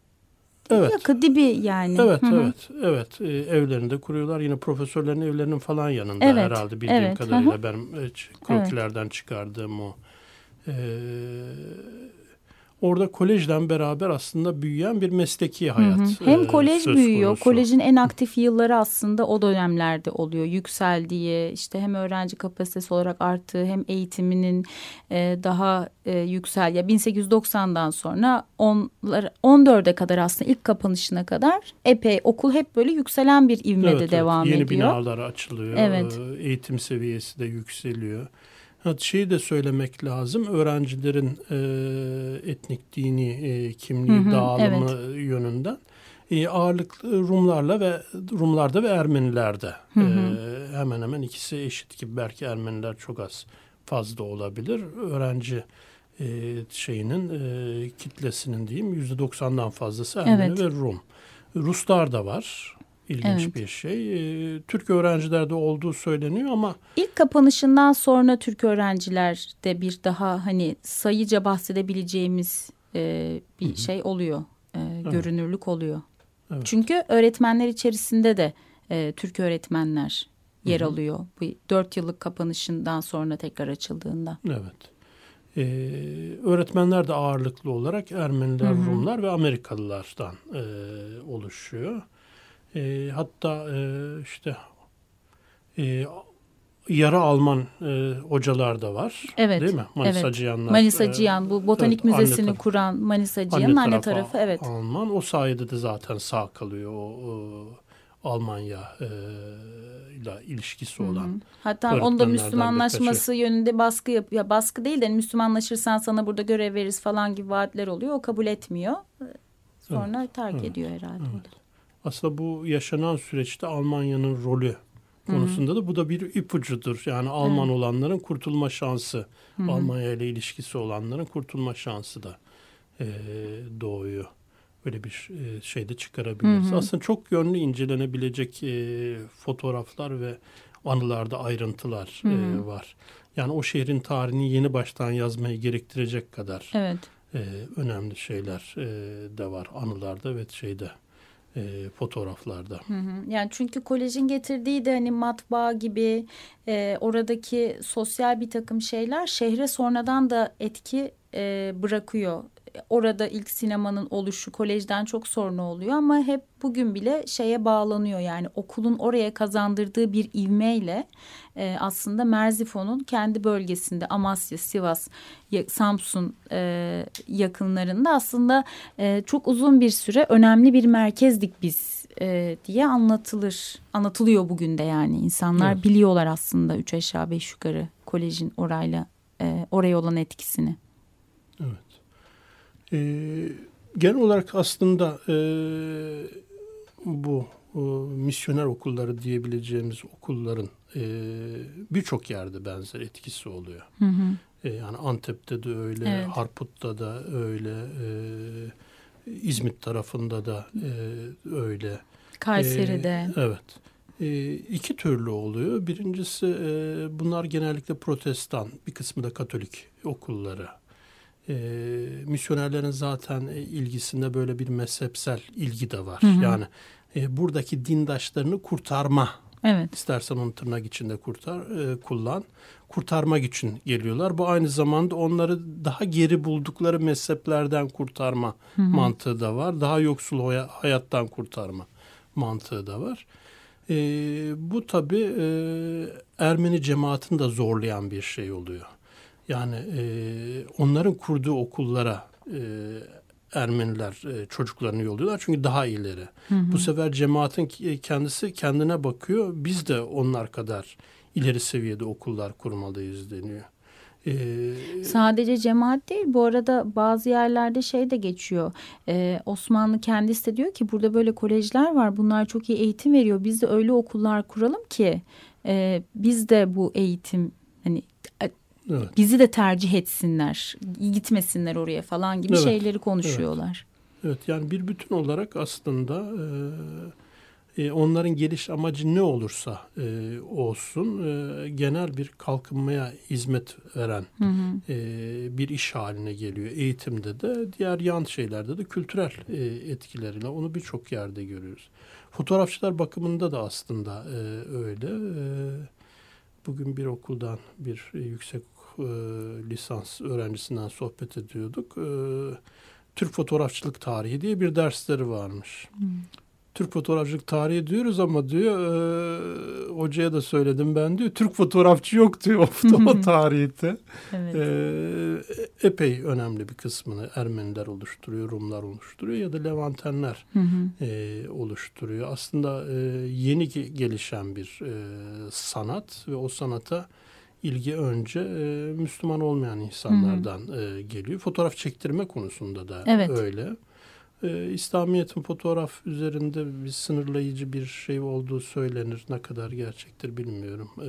evet. yakı dibi yani. Evet, Hı-hı. evet, evet. E, evlerini de kuruyorlar. Yine profesörlerin evlerinin falan yanında evet. herhalde bildiğim evet. kadarıyla Hı-hı. benim e, krokilerden evet. çıkardığım o e, orada kolejden beraber aslında büyüyen bir mesleki hayat. Hı hı. Hem e, kolej büyüyor. Konusu. Kolejin en aktif yılları aslında o dönemlerde oluyor. Yükseldiği işte hem öğrenci kapasitesi olarak arttığı hem eğitiminin e, daha e, yüksel ya 1890'dan sonra 10'lar 14'e kadar aslında ilk kapanışına kadar epey okul hep böyle yükselen bir ivmede evet, devam evet. Yeni ediyor. Yeni binalar açılıyor. Evet. E, eğitim seviyesi de yükseliyor. Şeyi de söylemek lazım. Öğrencilerin e, etnik dini e, kimliği hı hı, dağılımı evet. yönünden e, ağırlıklı Rumlarla ve Rumlarda ve Ermenilerde hı hı. E, hemen hemen ikisi eşit gibi belki Ermeniler çok az fazla olabilir. Öğrenci e, şeyinin e, kitlesinin diyeyim yüzde doksandan fazlası Ermeni evet. ve Rum. Ruslar da var ilginç Evet. bir şey. E, Türk öğrencilerde olduğu söyleniyor ama İlk kapanışından sonra Türk öğrencilerde bir daha hani sayıca bahsedebileceğimiz e, bir şey oluyor. E, Görünürlük oluyor. Evet. Çünkü öğretmenler içerisinde de e, Türk öğretmenler yer alıyor. Bu dört yıllık kapanışından sonra tekrar açıldığında. evet. E, öğretmenler de ağırlıklı olarak Ermeniler, Rumlar ve Amerikalılardan e, oluşuyor. E, hatta e, işte e, yarı Alman e, hocalar da var. Evet, Değil mi? Manisa evet. Cihanlar. Manisa e, Cihan bu botanik evet, anne müzesini tarafı. kuran Manisa Cihan'ın anne, tarafı tarafı evet. Alman. O sayede de zaten sağ kalıyor o, o Almanya e, ile ilişkisi olan. Hatta onda Müslümanlaşması yönünde baskı yapıyor. Baskı değil de hani Müslümanlaşırsan sana burada görev veririz falan gibi vaatler oluyor. O kabul etmiyor. Sonra terk evet, ediyor herhalde. da. Aslında bu yaşanan süreçte Almanya'nın rolü konusunda da bu da bir ipucudur. Yani Alman olanların kurtulma şansı, Almanya ile ilişkisi olanların kurtulma şansı da e, doğuyor. Böyle bir e, şey de çıkarabiliriz. Aslında çok yönlü incelenebilecek e, fotoğraflar ve anılarda ayrıntılar e, var. Yani o şehrin tarihini yeni baştan yazmayı gerektirecek kadar Evet. e, önemli şeyler e, de var anılarda ve şeyde e, fotoğraflarda. Hı hı. Yani çünkü kolejin getirdiği de hani matbaa gibi e, oradaki sosyal bir takım şeyler şehre sonradan da etki e, bırakıyor. Orada ilk sinemanın oluşu kolejden çok sonra oluyor ama hep bugün bile şeye bağlanıyor yani okulun oraya kazandırdığı bir ivmeyle e, aslında Merzifon'un kendi bölgesinde Amasya, Sivas, Samsun e, yakınlarında aslında e, çok uzun bir süre önemli bir merkezdik biz e, diye anlatılır. Anlatılıyor bugün de yani insanlar Evet. biliyorlar aslında üç aşağı beş yukarı kolejin orayla e, oraya olan etkisini. E, genel olarak aslında e, bu e, misyoner okulları diyebileceğimiz okulların e, birçok yerde benzer etkisi oluyor. Hı hı. E, yani Antep'te de öyle, Evet. Harput'ta da öyle, e, İzmit tarafında da e, öyle. Kayseri'de. Ee, evet. Ee, iki türlü oluyor. Birincisi e, bunlar genellikle protestan, bir kısmı da katolik okulları. Ee, misyonerlerin zaten e, ilgisinde böyle bir mezhepsel ilgi de var. Yani e, buradaki dindaşlarını kurtarma, evet. istersen onu tırnak içinde kurtar, e, kullan, kurtarmak için geliyorlar. Bu aynı zamanda onları daha geri buldukları mezheplerden kurtarma mantığı da var. Daha yoksul hayattan kurtarma mantığı da var. E, bu tabii e, Ermeni cemaatini de zorlayan bir şey oluyor. Yani e, onların kurduğu okullara e, Ermeniler e, çocuklarını yolluyorlar çünkü daha ileri. Bu sefer cemaatin kendisi kendine bakıyor. Biz de onlar kadar ileri seviyede okullar kurmalıyız deniyor. E, Sadece cemaat değil bu arada bazı yerlerde şey de geçiyor. Ee, Osmanlı kendisi de diyor ki burada böyle kolejler var bunlar çok iyi eğitim veriyor. Biz de öyle okullar kuralım ki e, biz de bu eğitim hani evet. bizi de tercih etsinler gitmesinler oraya falan gibi Evet, şeyleri konuşuyorlar. Evet yani bir bütün olarak aslında e, e, onların geliş amacı ne olursa e, olsun e, genel bir kalkınmaya hizmet veren Hı hı. e, bir iş haline geliyor. Eğitimde de diğer yan şeylerde de kültürel e, etkileriyle onu birçok yerde görüyoruz. Fotoğrafçılar bakımında da aslında e, öyle. E, bugün bir okuldan bir e, yüksek e, lisans öğrencisinden sohbet ediyorduk. E, Türk fotoğrafçılık tarihi diye bir dersleri varmış. Türk fotoğrafçılık tarihi diyoruz ama diyor e, hocaya da söyledim ben diyor Türk fotoğrafçı yok diyor o, tarihte. Evet. E, epey önemli bir kısmını Ermeniler oluşturuyor, Rumlar oluşturuyor ya da Levantenler Hı hı. e, oluşturuyor. Aslında e, yeni ge- gelişen bir e, sanat ve o sanata ilgi önce e, Müslüman olmayan insanlardan e, geliyor. Fotoğraf çektirme konusunda da Evet. öyle. E, İslamiyet'in fotoğraf üzerinde bir sınırlayıcı bir şey olduğu söylenir. Ne kadar gerçektir bilmiyorum. E,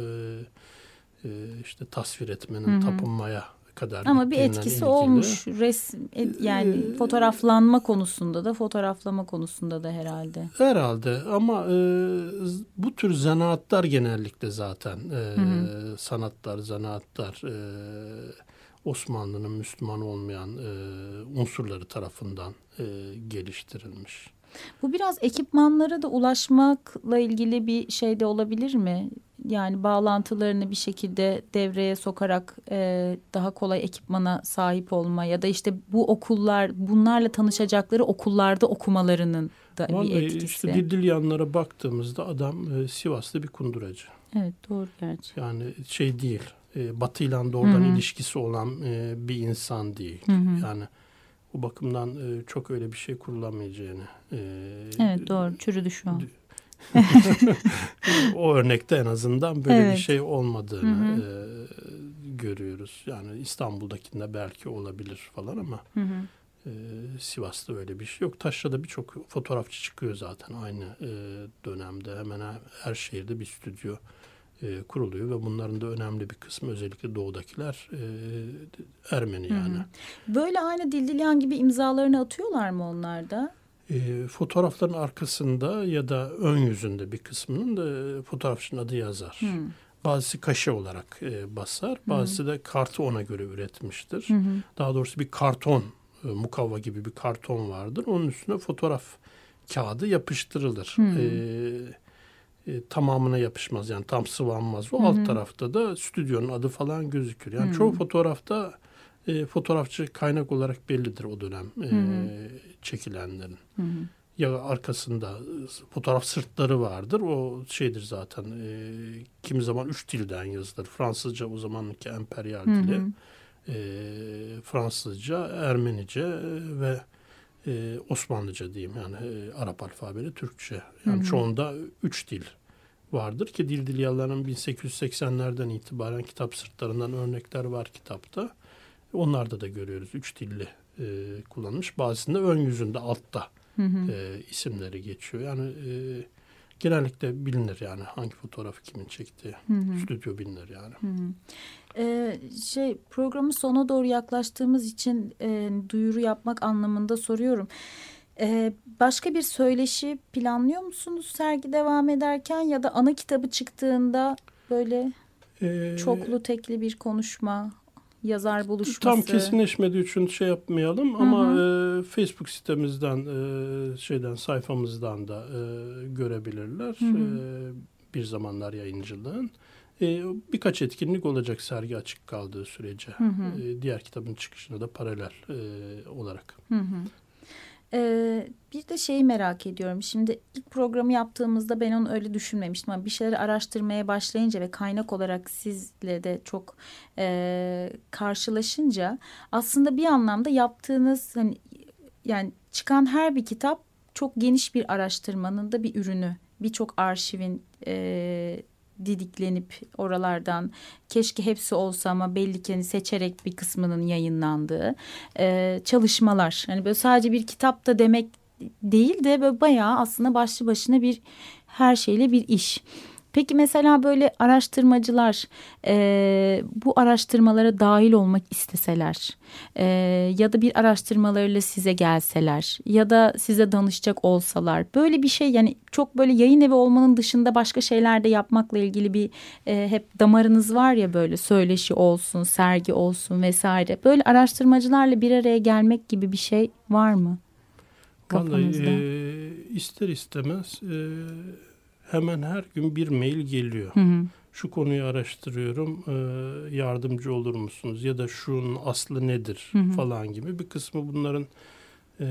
e, işte tasvir etmenin Hı hı. tapınmaya kadar. Ama bir etkisi ilgili. olmuş. Resim et- yani Ee, fotoğraflanma konusunda da fotoğraflama konusunda da herhalde. Herhalde ama e, bu tür zanaatlar genellikle zaten e, sanatlar, zanaatlar e, Osmanlı'nın Müslüman olmayan e, unsurları tarafından e, geliştirilmiş. Bu biraz ekipmanlara da ulaşmakla ilgili bir şey de olabilir mi? Yani bağlantılarını bir şekilde devreye sokarak e, daha kolay ekipmana sahip olma ya da işte bu okullar bunlarla tanışacakları okullarda okumalarının da bir Vallahi etkisi. işte Dildilyanlara baktığımızda adam e, Sivas'ta bir kunduracı. Evet doğru gerçi. Yani şey değil, e, Batı'yla doğrudan Hı hı. ilişkisi olan e, bir insan değil. Hı hı. Yani bu bakımdan e, çok öyle bir şey kurulamayacağını. e, Evet doğru çürüdü şu an. o örnekte en azından böyle Evet. bir şey olmadığını Hı e, görüyoruz. Yani İstanbul'dakinde belki olabilir falan ama Hı hı. e, Sivas'ta öyle bir şey yok. Taşra'da birçok fotoğrafçı çıkıyor zaten aynı e, dönemde. Hemen her, her şehirde bir stüdyo e, kuruluyor ve bunların da önemli bir kısmı özellikle doğudakiler e, Ermeni yani. Böyle aynı Dildilyan gibi imzalarını atıyorlar mı onlar da? E, fotoğrafların arkasında ya da ön yüzünde bir kısmının da fotoğrafçının adı yazar. Hı. Bazısı kaşe olarak e, basar, bazısı da kartı ona göre üretmiştir. Hı hı. Daha doğrusu bir karton, e, mukavva gibi bir karton vardır. Onun üstüne fotoğraf kağıdı yapıştırılır. Hı. E, e, tamamına yapışmaz yani tam sıvanmaz. O Hı hı. alt tarafta da stüdyonun adı falan gözükür. Yani Hı. çoğu fotoğrafta e, fotoğrafçı kaynak olarak bellidir o dönem e, Hı hı. çekilenlerin. Hı hı. Ya arkasında e, fotoğraf sırtları vardır. O şeydir zaten. E, kimi zaman üç dilden yazılır. Fransızca o zamanki emperyal dili. hı. E, Fransızca, Ermenice e, ve e, Osmanlıca diyeyim. Yani e, Arap alfabeli, Türkçe. Yani Hı hı. çoğunda üç dil vardır ki dil dilyaların 1880'lerden itibaren kitap sırtlarından örnekler var kitapta. Onlarda da görüyoruz üç dilli e, kullanılmış. Bazısında ön yüzünde altta Hı hı. e, isimleri geçiyor. Yani e, genellikle bilinir yani hangi fotoğrafı kimin çektiği. Hı hı. Stüdyo bilinir yani. Hı hı. Ee, şey programın sona doğru yaklaştığımız için e, duyuru yapmak anlamında soruyorum. Ee, başka bir söyleşi planlıyor musunuz sergi devam ederken ya da ana kitabı çıktığında böyle E, çoklu tekli bir konuşma, yazar buluşması? Tam kesinleşmediği için şey yapmayalım ama e, Facebook sitemizden e, şeyden sayfamızdan da e, görebilirler. Hı hı. E, bir zamanlar yayıncılığın. E, birkaç etkinlik olacak sergi açık kaldığı sürece. Hı hı. E, diğer kitabın çıkışına da paralel e, olarak. Hı hı. Ee, bir de şeyi merak ediyorum. Şimdi ilk programı yaptığımızda ben onu öyle düşünmemiştim ama bir şeyleri araştırmaya başlayınca ve kaynak olarak sizle de çok e, karşılaşınca aslında bir anlamda yaptığınız hani yani çıkan her bir kitap çok geniş bir araştırmanın da bir ürünü. Birçok arşivin e, didiklenip oralardan keşke hepsi olsa ama belli ki hani seçerek bir kısmının yayınlandığı e, çalışmalar. Hani böyle sadece bir kitap da demek değil de böyle bayağı aslında başlı başına bir her şeyle bir iş. Peki mesela böyle araştırmacılar e, bu araştırmalara dahil olmak isteseler e, ya da bir araştırmalarıyla size gelseler ya da size danışacak olsalar böyle bir şey yani çok böyle yayın evi olmanın dışında başka şeyler de yapmakla ilgili bir e, hep damarınız var ya böyle söyleşi olsun sergi olsun vesaire böyle araştırmacılarla bir araya gelmek gibi bir şey var mı kafanızda? Vallahi e, ister istemez e, hemen her gün bir mail geliyor. Hı hı. Şu konuyu araştırıyorum, e, yardımcı olur musunuz? Ya da şunun aslı nedir Hı hı. falan gibi bir kısmı bunların e,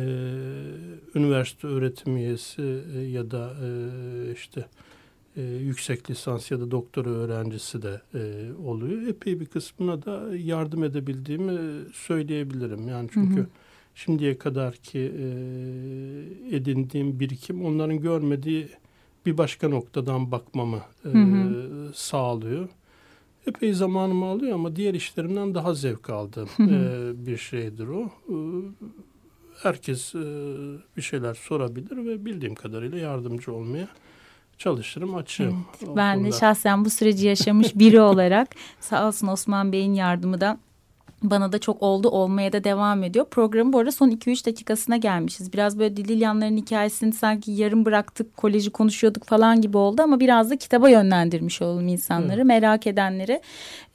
üniversite öğretim üyesi e, ya da e, işte e, yüksek lisans ya da doktora öğrencisi de e, oluyor. Epey bir kısmına da yardım edebildiğimi söyleyebilirim. Yani çünkü Hı hı. şimdiye kadar ki e, edindiğim birikim onların görmediği bir başka noktadan bakmamı e, Hı hı. sağlıyor. Epey zamanımı alıyor ama diğer işlerimden daha zevk aldığım Hı hı. e, bir şeydir o. E, herkes e, bir şeyler sorabilir ve bildiğim kadarıyla yardımcı olmaya çalışırım, açığım. O Ben de şahsen bu süreci yaşamış biri olarak sağ olsun Osman Bey'in yardımı da bana da çok oldu olmaya da devam ediyor. Programı bu arada son 2-3 dakikasına gelmişiz. Biraz böyle Dililyanların hikayesini sanki yarım bıraktık, koleji konuşuyorduk falan gibi oldu ama biraz da kitaba yönlendirmiş olalım insanları, Hı. merak edenleri.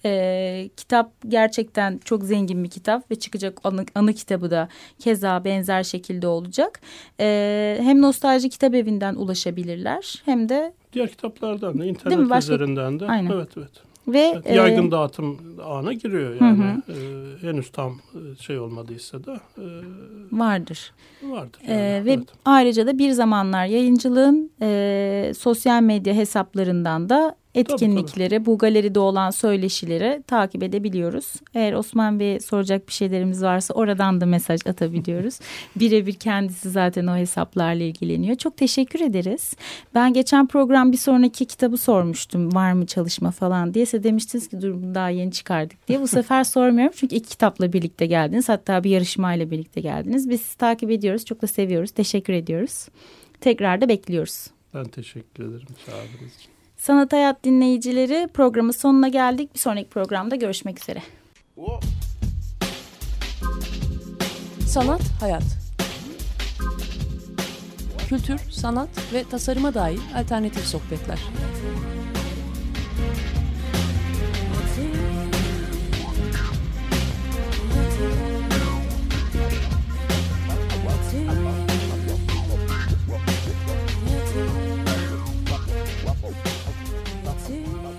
Ee, kitap gerçekten çok zengin bir kitap ve çıkacak anı, anı kitabı da keza benzer şekilde olacak. Ee, hem Nostalji Kitap Evi'nden ulaşabilirler hem de diğer kitaplardan da internet Başka... üzerinden de. Aynen. Evet evet. Ve yaygın e, dağıtım ağına giriyor yani. Hı hı. E, henüz tam e, şey olmadıysa da e, vardır. Vardır. E, yani, e, ve evet. ayrıca da bir zamanlar yayıncılığın e, sosyal medya hesaplarından da etkinlikleri, tabii, tabii. bu galeride olan söyleşileri takip edebiliyoruz. Eğer Osman Bey soracak bir şeylerimiz varsa oradan da mesaj atabiliyoruz. Birebir kendisi zaten o hesaplarla ilgileniyor. Çok teşekkür ederiz. Ben geçen program bir sonraki kitabı sormuştum. Var mı çalışma falan diye. Size demiştiniz ki dur daha yeni çıkardık diye. Bu sefer sormuyorum çünkü iki kitapla birlikte geldiniz. Hatta bir yarışmayla birlikte geldiniz. Biz sizi takip ediyoruz. Çok da seviyoruz. Teşekkür ediyoruz. Tekrar da bekliyoruz. Ben teşekkür ederim çağırdığınız için. Sanat Hayat dinleyicileri programın sonuna geldik. Bir sonraki programda görüşmek üzere. Sanat Hayat Kültür, sanat ve tasarıma dair alternatif sohbetler.